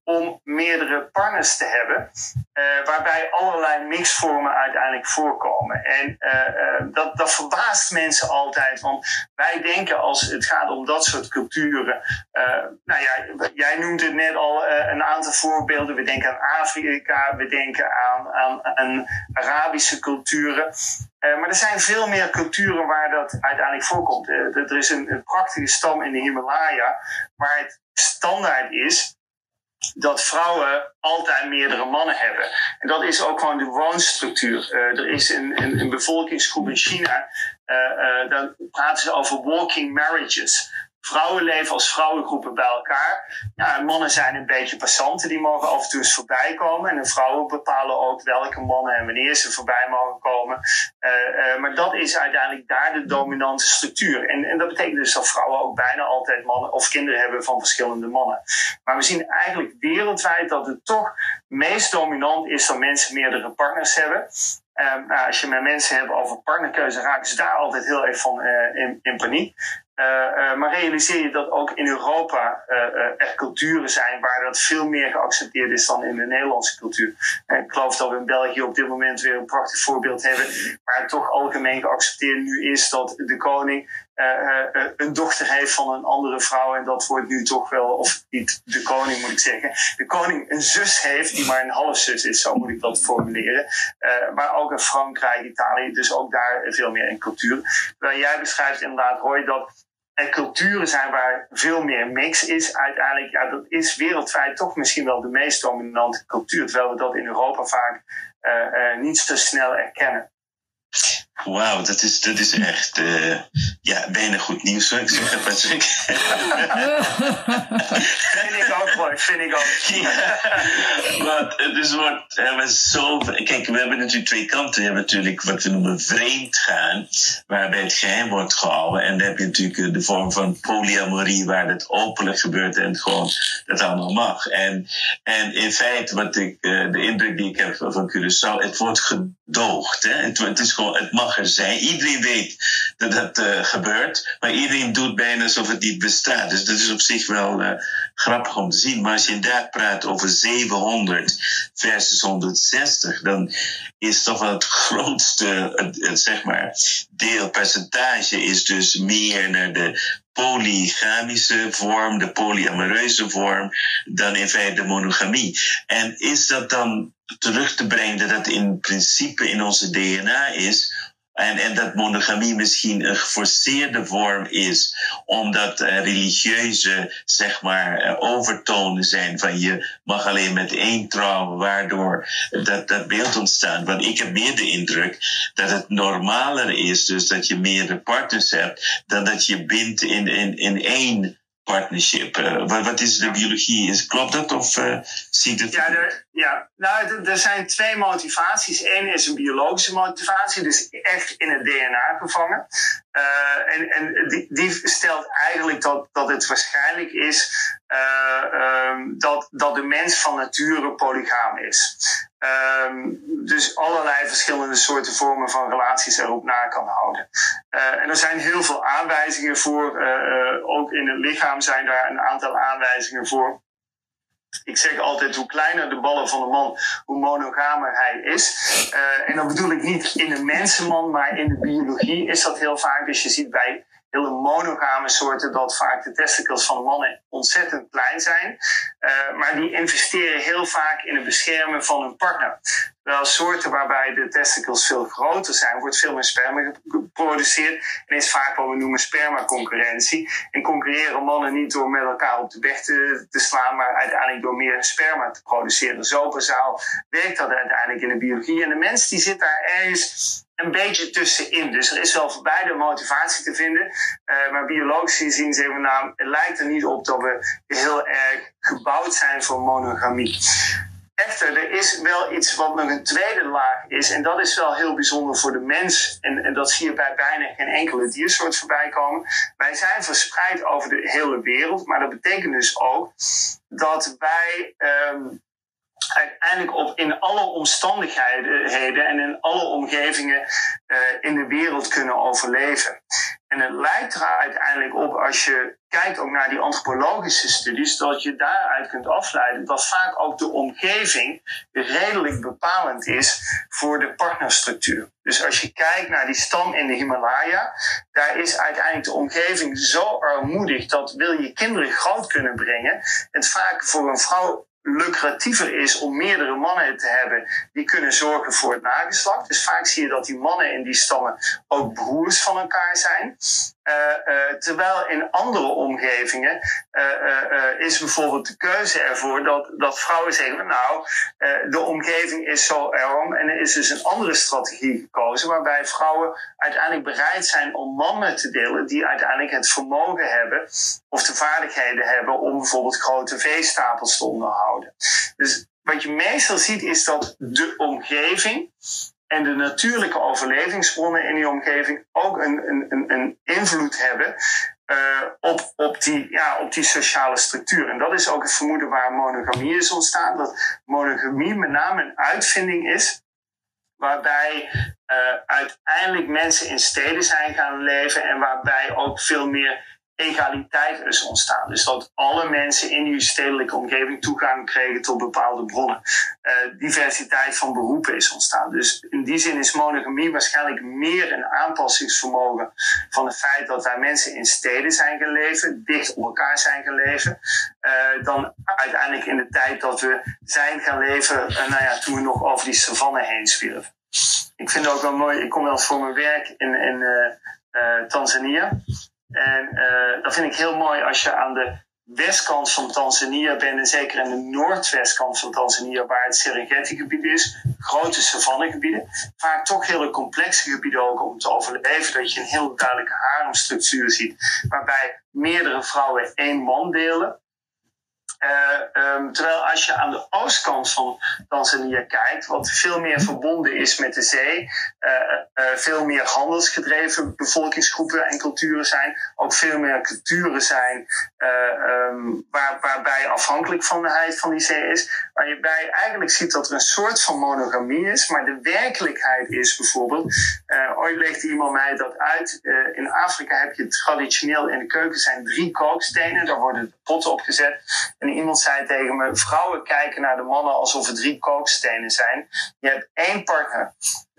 om meerdere partners te hebben, uh, waarbij allerlei mixvormen uiteindelijk voorkomen. En uh, dat, dat verbaast mensen altijd, want wij denken als het gaat om dat soort culturen, nou ja, jij noemt het net al een aantal voorbeelden. We denken aan Afrika, we denken aan, aan, Arabische culturen. Maar er zijn veel meer culturen waar dat uiteindelijk voorkomt. Er is een, een, prachtige stam in de Himalaya waar het standaard is dat vrouwen altijd meerdere mannen hebben. En dat is ook gewoon de woonstructuur. Uh, er is een, een, een, bevolkingsgroep in China, daar praten ze over walking marriages. Vrouwen leven als vrouwengroepen bij elkaar. Ja, mannen zijn een beetje passanten, die mogen af en toe eens voorbij komen. En de vrouwen bepalen ook welke mannen en wanneer ze voorbij mogen komen. Uh, uh, maar dat is uiteindelijk daar de dominante structuur. En, en dat betekent dus dat vrouwen ook bijna altijd mannen of kinderen hebben van verschillende mannen. Maar we zien eigenlijk wereldwijd dat het toch meest dominant is dat mensen meerdere partners hebben. Uh, nou, als je met mensen hebt over partnerkeuze, raken ze daar altijd heel erg van in, in paniek. Uh, maar realiseer je dat ook in Europa uh, er culturen zijn waar dat veel meer geaccepteerd is dan in de Nederlandse cultuur. En ik geloof dat we in België op dit moment weer een prachtig voorbeeld hebben, waar het toch algemeen geaccepteerd nu is dat de koning een dochter heeft van een andere vrouw. En dat wordt nu toch wel, of niet de koning moet ik zeggen, de koning een zus heeft die maar een halfzus is, zo moet ik dat formuleren. maar ook in Frankrijk, Italië, dus ook daar veel meer in cultuur. Waar jij beschrijft inderdaad, Roy, dat en culturen zijn waar veel meer mix is. Uiteindelijk, ja, dat is wereldwijd toch misschien wel de meest dominante cultuur, terwijl we dat in Europa vaak uh, uh, niet zo snel erkennen. Wauw, dat is, dat is echt uh, ja, bijna goed nieuws, zou ik zeggen, Patrick. vind ik ook mooi, vind ik ook. ja, want het is wordt, we zo, kijk, we hebben natuurlijk twee kanten. Je hebt natuurlijk wat we noemen vreemd gaan, waarbij het geheim wordt gehouden. En dan heb je natuurlijk de vorm van polyamorie, waar het openlijk gebeurt en het gewoon dat allemaal mag. En, en in feite, wat ik, uh, de indruk die ik heb van Curaçao, het wordt gedoogd. Hè? Het, het is gewoon, het mag er zijn. Iedereen weet dat dat uh, gebeurt, maar iedereen doet bijna alsof het niet bestaat. Dus dat is op zich wel uh, grappig om te zien. Maar als je inderdaad praat over 700 versus 160, dan is toch wel het grootste, zeg maar, deel, percentage is dus meer naar de polygamische vorm, de polyamoreuze vorm, dan in feite de monogamie. En is dat dan terug te brengen dat dat in principe in onze DNA is? En, en dat monogamie misschien een geforceerde vorm is, omdat uh, religieuze, zeg maar, uh, overtonen zijn van je mag alleen met één trouwen, waardoor dat, dat beeld ontstaat. Want ik heb meer de indruk dat het normaler is, dus dat je meerdere partners hebt, dan dat je bindt in, in, in één partnership. Uh, wat, wat, is de biologie? Is, klopt dat of uh, ziet het? Ja, er, ja. Nou, er zijn twee motivaties. Eén is een biologische motivatie, dus echt in het DNA gevangen. Uh, en en die, die, stelt eigenlijk dat, dat het waarschijnlijk is um, dat, dat de mens van nature polygaam is. Um, dus allerlei verschillende soorten vormen van relaties erop na kan houden. Uh, en er zijn heel veel aanwijzingen voor. Ook in het lichaam zijn daar een aantal aanwijzingen voor. Ik zeg altijd, hoe kleiner de ballen van de man, hoe monogamer hij is. Uh, en dan bedoel ik niet in de mensenman, maar in de biologie is dat heel vaak. Dus je ziet bij hele monogame soorten dat vaak de testicles van mannen ontzettend klein zijn. Uh, maar die investeren heel vaak in het beschermen van hun partner. Terwijl soorten waarbij de testicles veel groter zijn, wordt veel meer sperma geproduceerd. En is vaak wat we noemen spermaconcurrentie. En concurreren mannen niet door met elkaar op de bek te, slaan, maar uiteindelijk door meer sperma te produceren. Zo bazaal werkt dat uiteindelijk in de biologie. En de mens die zit daar ergens een beetje tussenin. Dus er is wel voor beide motivatie te vinden. Uh, maar biologisch gezien zeggen we nou, het lijkt er niet op dat we heel erg gebouwd zijn voor monogamie. Echter, er is wel iets wat nog een tweede laag is. En dat is wel heel bijzonder voor de mens. En, dat zie je bij bijna geen enkele diersoort voorbij komen. Wij zijn verspreid over de hele wereld. Maar dat betekent dus ook dat wij um, uiteindelijk op in alle omstandigheden en in alle omgevingen uh, in de wereld kunnen overleven. En het lijkt er uiteindelijk op, als je kijkt ook naar die antropologische studies, dat je daaruit kunt afleiden dat vaak ook de omgeving redelijk bepalend is voor de partnerstructuur. Dus als je kijkt naar die stam in de Himalaya, daar is uiteindelijk de omgeving zo armoedig dat wil je kinderen groot kunnen brengen, het vaak voor een vrouw lucratiever is om meerdere mannen te hebben die kunnen zorgen voor het nageslacht. Dus vaak zie je dat die mannen in die stammen ook broers van elkaar zijn. Uh, uh, terwijl in andere omgevingen uh, is bijvoorbeeld de keuze ervoor dat, dat vrouwen zeggen: Nou, de omgeving is zo arm. En er is dus een andere strategie gekozen, waarbij vrouwen uiteindelijk bereid zijn om mannen te delen die uiteindelijk het vermogen hebben of de vaardigheden hebben om bijvoorbeeld grote veestapels te onderhouden. Dus wat je meestal ziet is dat de omgeving en de natuurlijke overlevingsbronnen in die omgeving ook een, een, een invloed hebben uh, op, op, die, ja, op die sociale structuur. En dat is ook het vermoeden waar monogamie is ontstaan. Dat monogamie met name een uitvinding is waarbij uh, uiteindelijk mensen in steden zijn gaan leven en waarbij ook veel meer egaliteit is ontstaan. Dus dat alle mensen in die stedelijke omgeving toegang kregen tot bepaalde bronnen. Uh, diversiteit van beroepen is ontstaan. Dus in die zin is monogamie waarschijnlijk meer een aanpassingsvermogen van het feit dat wij mensen in steden zijn gaan leven, dicht op elkaar zijn gaan leven, uh, dan uiteindelijk in de tijd dat we zijn gaan leven, uh, nou ja, toen we nog over die savanne heen zwierven. Ik vind het ook wel mooi, ik kom wel voor mijn werk in, in Tanzania. En uh, dat vind ik heel mooi als je aan de westkant van Tanzania bent, en zeker aan de noordwestkant van Tanzania, waar het Serengeti-gebied is, grote savannegebieden, vaak toch hele complexe gebieden ook om te overleven, dat je een heel duidelijke haremstructuur ziet, waarbij meerdere vrouwen één man delen. Uh, um, terwijl als je aan de oostkant van Tanzania kijkt, wat veel meer verbonden is met de zee, uh, uh, veel meer handelsgedreven bevolkingsgroepen en culturen zijn, ook veel meer culturen zijn um, waar, waarbij afhankelijkheid van die zee is, waarbij je eigenlijk ziet dat er een soort van monogamie is, maar de werkelijkheid is bijvoorbeeld, ooit legde iemand mij dat uit, in Afrika heb je traditioneel in de keuken zijn drie kookstenen, daar worden potten op gezet. En iemand zei tegen me: vrouwen kijken naar de mannen alsof er drie kookstenen zijn. Je hebt één partner,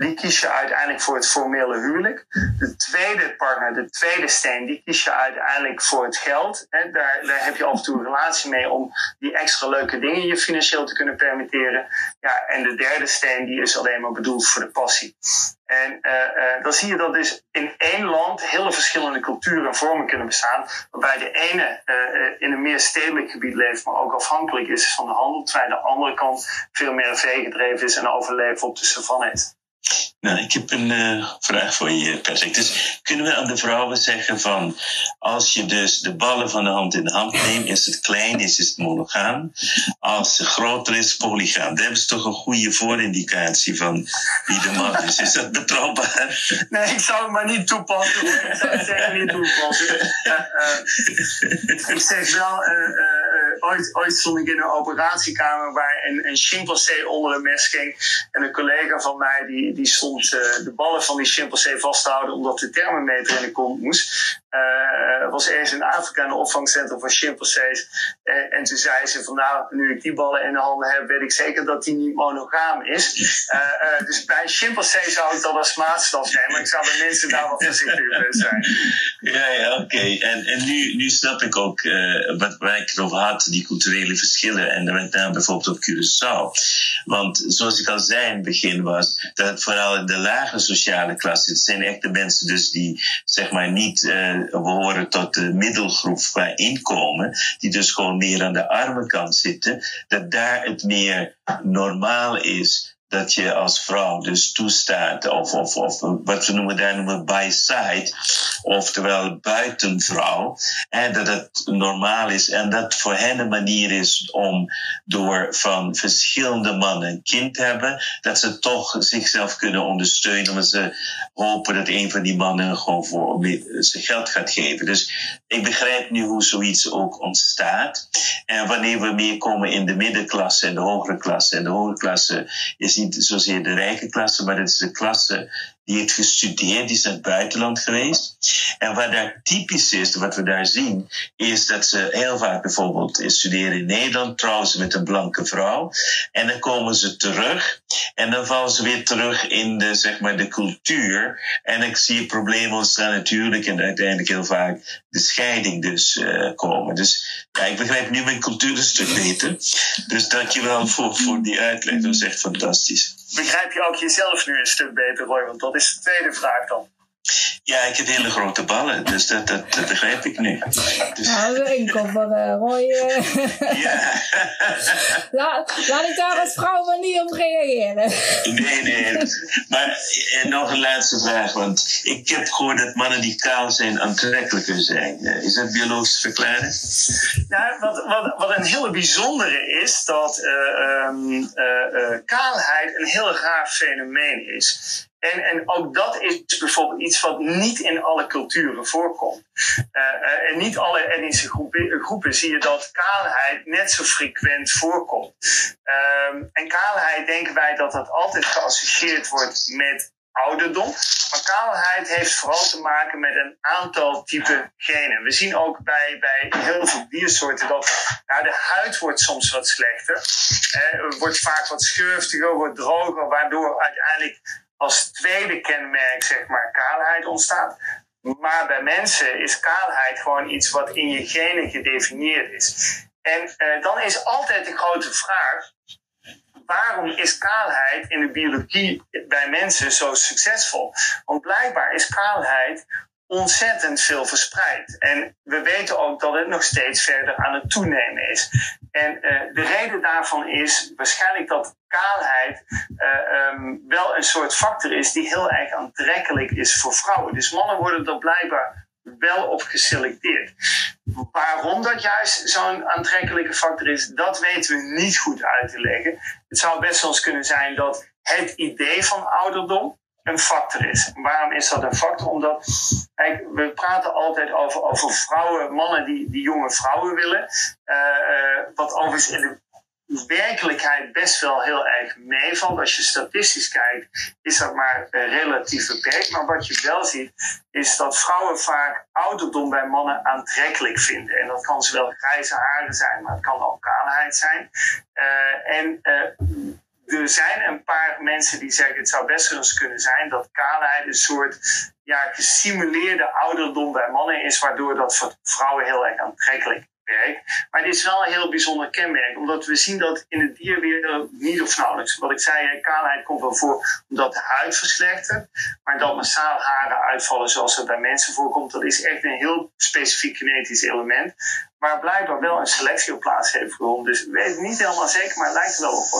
die kies je uiteindelijk voor het formele huwelijk. De tweede partner, de tweede steen, die kies je uiteindelijk voor het geld. Daar, daar heb je af en toe een relatie mee om die extra leuke dingen je financieel te kunnen permitteren. Ja, en de derde steen, die is alleen maar bedoeld voor de passie. En uh, uh, dan zie je dat dus in één land hele verschillende culturen en vormen kunnen bestaan. Waarbij de ene uh, in een meer stedelijk gebied leeft, maar ook afhankelijk is van de handel. Terwijl de andere kant veel meer veegedreven is en overleven op de savanne is. Nou, ik heb een uh, vraag voor je, Patrick. Dus kunnen we aan de vrouwen zeggen van, als je dus de ballen van de hand in de hand neemt, is het klein, is het monogaam. Als het groter is, polygaam. Dat hebben ze toch een goede voorindicatie van wie de man is. Is dat betrouwbaar? Nee, ik zou het maar niet toepassen. Ik zou het zeker niet toepassen. Uh, uh, ik zeg wel ooit, stond ik in een operatiekamer waar een, een chimpansee onder een mes ging. En een collega van mij die, die stond uh, de ballen van die chimpansee vast te houden omdat de thermometer in de kont moest. Uh, was ergens in Afrika een opvangcentrum voor chimpansees. Uh, en toen zei ze van nou, nu ik die ballen in de handen heb, weet ik zeker dat die niet monogaam is. dus bij chimpansee zou ik dat als maatstaf nemen. Maar ik zou bij mensen daar wat voorzichtiger mee zijn. Ja, ja oké. En, en nu, nu snap ik ook wat, waar ik het over had, die culturele verschillen. En met name bijvoorbeeld op Curaçao. Want zoals ik al zei in het begin was, dat vooral in de lage sociale klasse, het zijn echt de mensen dus die zeg maar niet behoren tot de middelgroep qua inkomen, die dus gewoon meer aan de arme kant zitten, dat daar het meer normaal is dat je als vrouw dus toestaat, of, of, of wat we noemen daar noemen by side, oftewel buitenvrouw, en dat het normaal is en dat voor hen een manier is om door van verschillende mannen een kind te hebben, dat ze toch zichzelf kunnen ondersteunen, omdat ze hopen dat een van die mannen gewoon voor ze geld gaat geven. Dus ik begrijp nu hoe zoiets ook ontstaat. En wanneer we meer komen in de middenklasse en de hogere klasse, en de hogere klasse is niet zozeer de rijke klasse, maar het is de klasse die heeft gestudeerd, die is naar het buitenland geweest. En wat daar typisch is, wat we daar zien, is dat ze heel vaak bijvoorbeeld studeren in Nederland, trouwen ze met een blanke vrouw. En dan komen ze terug en dan vallen ze weer terug in de, zeg maar, de cultuur. En ik zie problemen ontstaan natuurlijk en uiteindelijk heel vaak de scheiding dus uh, komen. Dus ja, ik begrijp nu mijn cultuur een stuk beter. Dus dankjewel voor, voor die uitleg, dat was echt fantastisch begrijp je ook jezelf nu een stuk beter, Roy? Want dat is de tweede vraag dan. Ja, ik heb hele grote ballen, dus dat, dat, dat begrijp ik nu. Dus... Nou, enkel voor uh, Roy. Ja. laat, laat ik daar als vrouw maar niet op reageren. Nee, nee. Maar en nog een laatste vraag, want ik heb gehoord dat mannen die kaal zijn aantrekkelijker zijn. Eh, is dat biologisch te verklaren? Nou, wat, wat, wat een hele bijzondere is, dat uh, um, kaalheid een heel raar fenomeen is. En, en ook dat is bijvoorbeeld iets wat niet in alle culturen voorkomt. Uh, en niet alle etnische groepen, groepen, zie je dat kaalheid net zo frequent voorkomt. Uh, en kaalheid denken wij dat dat altijd geassocieerd wordt met ouderdom. Maar kaalheid heeft vooral te maken met een aantal type genen. We zien ook bij, bij heel veel diersoorten dat nou, de huid wordt soms wat slechter. Wordt vaak wat schurftiger, wordt droger, waardoor uiteindelijk als tweede kenmerk zeg maar kaalheid ontstaat. Maar bij mensen is kaalheid gewoon iets wat in je genen gedefinieerd is. En uh, dan is altijd de grote vraag: waarom is kaalheid in de biologie bij mensen zo succesvol? Want blijkbaar is kaalheid ontzettend veel verspreid. En we weten ook dat het nog steeds verder aan het toenemen is. En uh, de reden daarvan is waarschijnlijk dat kaalheid uh, um, wel een soort factor is die heel erg aantrekkelijk is voor vrouwen. Dus mannen worden er blijkbaar wel op geselecteerd. Waarom dat juist zo'n aantrekkelijke factor is, dat weten we niet goed uit te leggen. Het zou best wel eens kunnen zijn dat het idee van ouderdom, een factor is. Waarom is dat een factor? Omdat we praten altijd over, over vrouwen, mannen die, die jonge vrouwen willen. Uh, wat overigens in de werkelijkheid best wel heel erg meevalt. Als je statistisch kijkt, is dat maar relatief beperkt. Maar wat je wel ziet, is dat vrouwen vaak ouderdom bij mannen aantrekkelijk vinden. En dat kan zowel grijze haren zijn, maar het kan ook kaalheid zijn. En er zijn een paar mensen die zeggen het zou best wel eens kunnen zijn dat kaalheid een soort ja, gesimuleerde ouderdom bij mannen is, waardoor dat voor vrouwen heel erg aantrekkelijk werkt. Maar dit is wel een heel bijzonder kenmerk, omdat we zien dat in de dierwereld niet of nauwelijks. Wat ik zei, kaalheid komt wel voor omdat de huid verslechtert, maar dat massaal haren uitvallen zoals het bij mensen voorkomt, dat is echt een heel specifiek genetisch element. Waar blijkbaar wel een selectie op plaats heeft gevonden. Dus ik weet het niet helemaal zeker, maar het lijkt er wel op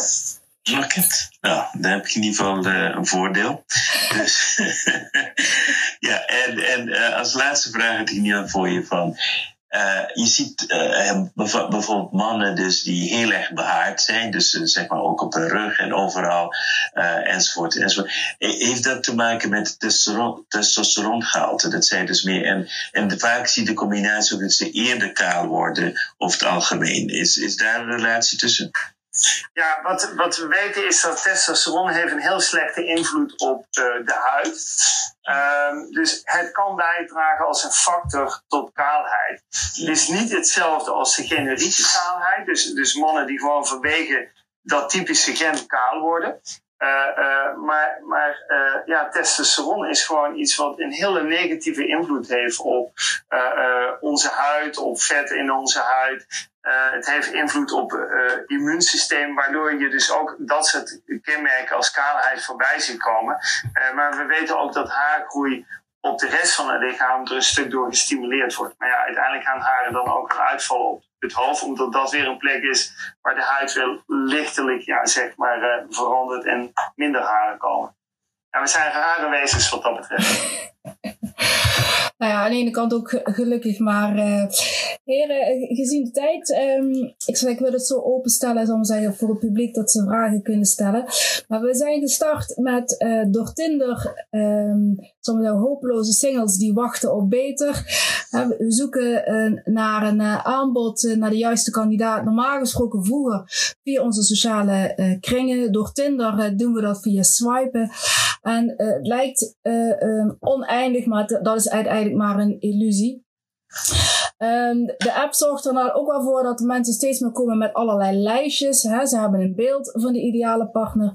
Oké, nou, dan heb ik in ieder geval uh, een voordeel. Dus, ja, en, en uh, als laatste vraag heb ik nu voor je van. Uh, je ziet bijvoorbeeld mannen dus die heel erg behaard zijn, dus zeg maar ook op hun rug en overal enzovoort, enzovoort. Heeft dat te maken met testosteron, testosterongehalte? Dat zijn dus meer, en, en vaak zie je de combinatie ook dat ze eerder kaal worden over het algemeen. Is, is daar een relatie tussen? Ja, wat, wat we weten is dat testosteron heeft een heel slechte invloed op de, de huid. Um, dus het kan bijdragen als een factor tot kaalheid. Het is niet hetzelfde als de generieke kaalheid. Dus, dus mannen die gewoon vanwege dat typische gen kaal worden. Uh, uh, maar maar uh, ja, testosteron is gewoon iets wat een hele negatieve invloed heeft op onze huid, op vet in onze huid. Uh, het heeft invloed op het uh, immuunsysteem, waardoor je dus ook dat soort kenmerken als kaalheid voorbij ziet komen. Maar we weten ook dat haargroei op de rest van het lichaam er een stuk door gestimuleerd wordt. Maar ja, uiteindelijk gaan haren dan ook een uitval op het hoofd, omdat dat weer een plek is waar de huid weer lichtelijk ja, zeg maar, verandert en minder haren komen. En we zijn rare wezens wat dat betreft. nou ja, aan de ene kant ook gelukkig, maar uh, heren, eh, gezien de tijd, um, ik, zeg, ik wil het zo openstellen, zal zeggen, voor het publiek dat ze vragen kunnen stellen. Maar we zijn gestart met uh, door Tinder, um, sommige hopeloze singles die wachten op beter. We zoeken uh, naar een aanbod, naar de juiste kandidaat. Normaal gesproken vroeger via onze sociale kringen. Door Tinder doen we dat via swipen. En het lijkt oneindig, maar dat is uiteindelijk maar een illusie. Um, de app zorgt er nou ook wel voor dat mensen steeds meer komen met allerlei lijstjes. Hè. Ze hebben een beeld van de ideale partner.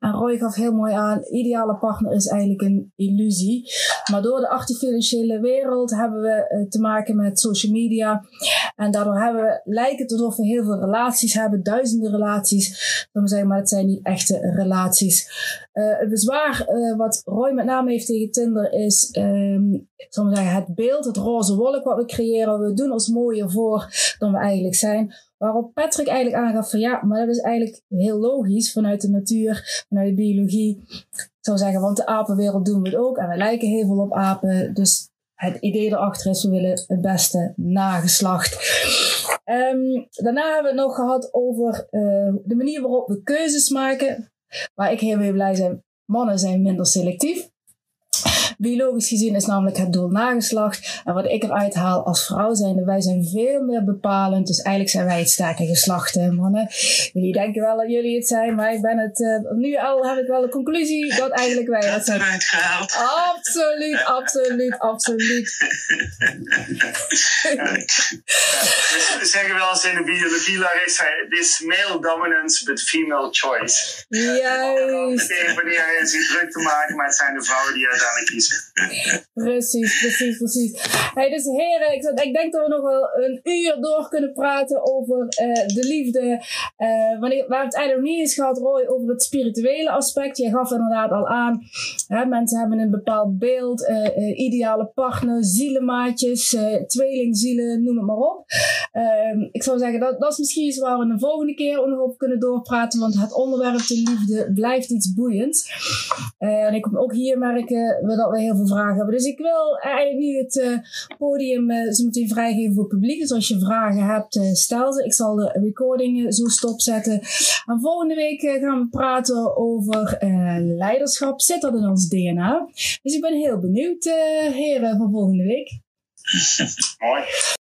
En Roy gaf heel mooi aan, ideale partner is eigenlijk een illusie. Maar door de artificiële wereld hebben we uh, te maken met social media. En daardoor hebben we, lijkt het alsof we heel veel relaties hebben, duizenden relaties. Dan zeggen, maar het zijn niet echte relaties. Uh, het bezwaar uh, wat Roy met name heeft tegen Tinder is, um, zeggen, het beeld, het roze wolk wat we creëren. We doen ons mooier voor dan we eigenlijk zijn. Waarop Patrick eigenlijk aangaf van ja, maar dat is eigenlijk heel logisch vanuit de natuur, vanuit de biologie. Zou zeggen, want de apenwereld doen we het ook en we lijken heel veel op apen. Dus het idee erachter is, we willen het beste nageslacht. Um, daarna hebben we het nog gehad over uh, de manier waarop we keuzes maken. Waar ik heel, heel blij ben. Mannen zijn minder selectief. Biologisch gezien is namelijk het doel nageslacht. En wat ik eruit haal als vrouw zijn, wij zijn veel meer bepalend. Dus eigenlijk zijn wij het sterke geslacht, hè, mannen. Jullie denken wel dat jullie het zijn, maar ik ben het, uh, nu al heb ik wel de conclusie dat eigenlijk wij het zijn. gehaald. Absoluut, absoluut, absoluut. we zeggen wel eens in de biologie, Larissa, this male dominance but female choice. Juist. Wanneer je zich druk te maken, maar het zijn de vrouwen die uiteindelijk kiezen. Precies, precies, precies. Hey, dus heren, ik, ik, denk dat we nog wel een uur door kunnen praten over uh, de liefde. Uh, wanneer, waar het eigenlijk niet eens gehad, Roy, over het spirituele aspect. Jij gaf inderdaad al aan, hè, mensen hebben een bepaald beeld, uh, ideale partner, zielenmaatjes, tweelingzielen, noem het maar op. Ehm, ik zou zeggen, dat, dat is misschien iets waar we de volgende keer op kunnen doorpraten, want het onderwerp de liefde blijft iets boeiends. en ik kom ook hier merken we dat we heel veel vragen hebben. Dus ik wil eigenlijk nu het uh, podium uh, zo meteen vrijgeven voor het publiek. Dus als je vragen hebt, uh, stel ze. Ik zal de recording zo stopzetten. En volgende week gaan we praten over leiderschap. Zit dat in ons DNA? Dus ik ben heel benieuwd, heren, voor volgende week. Mooi.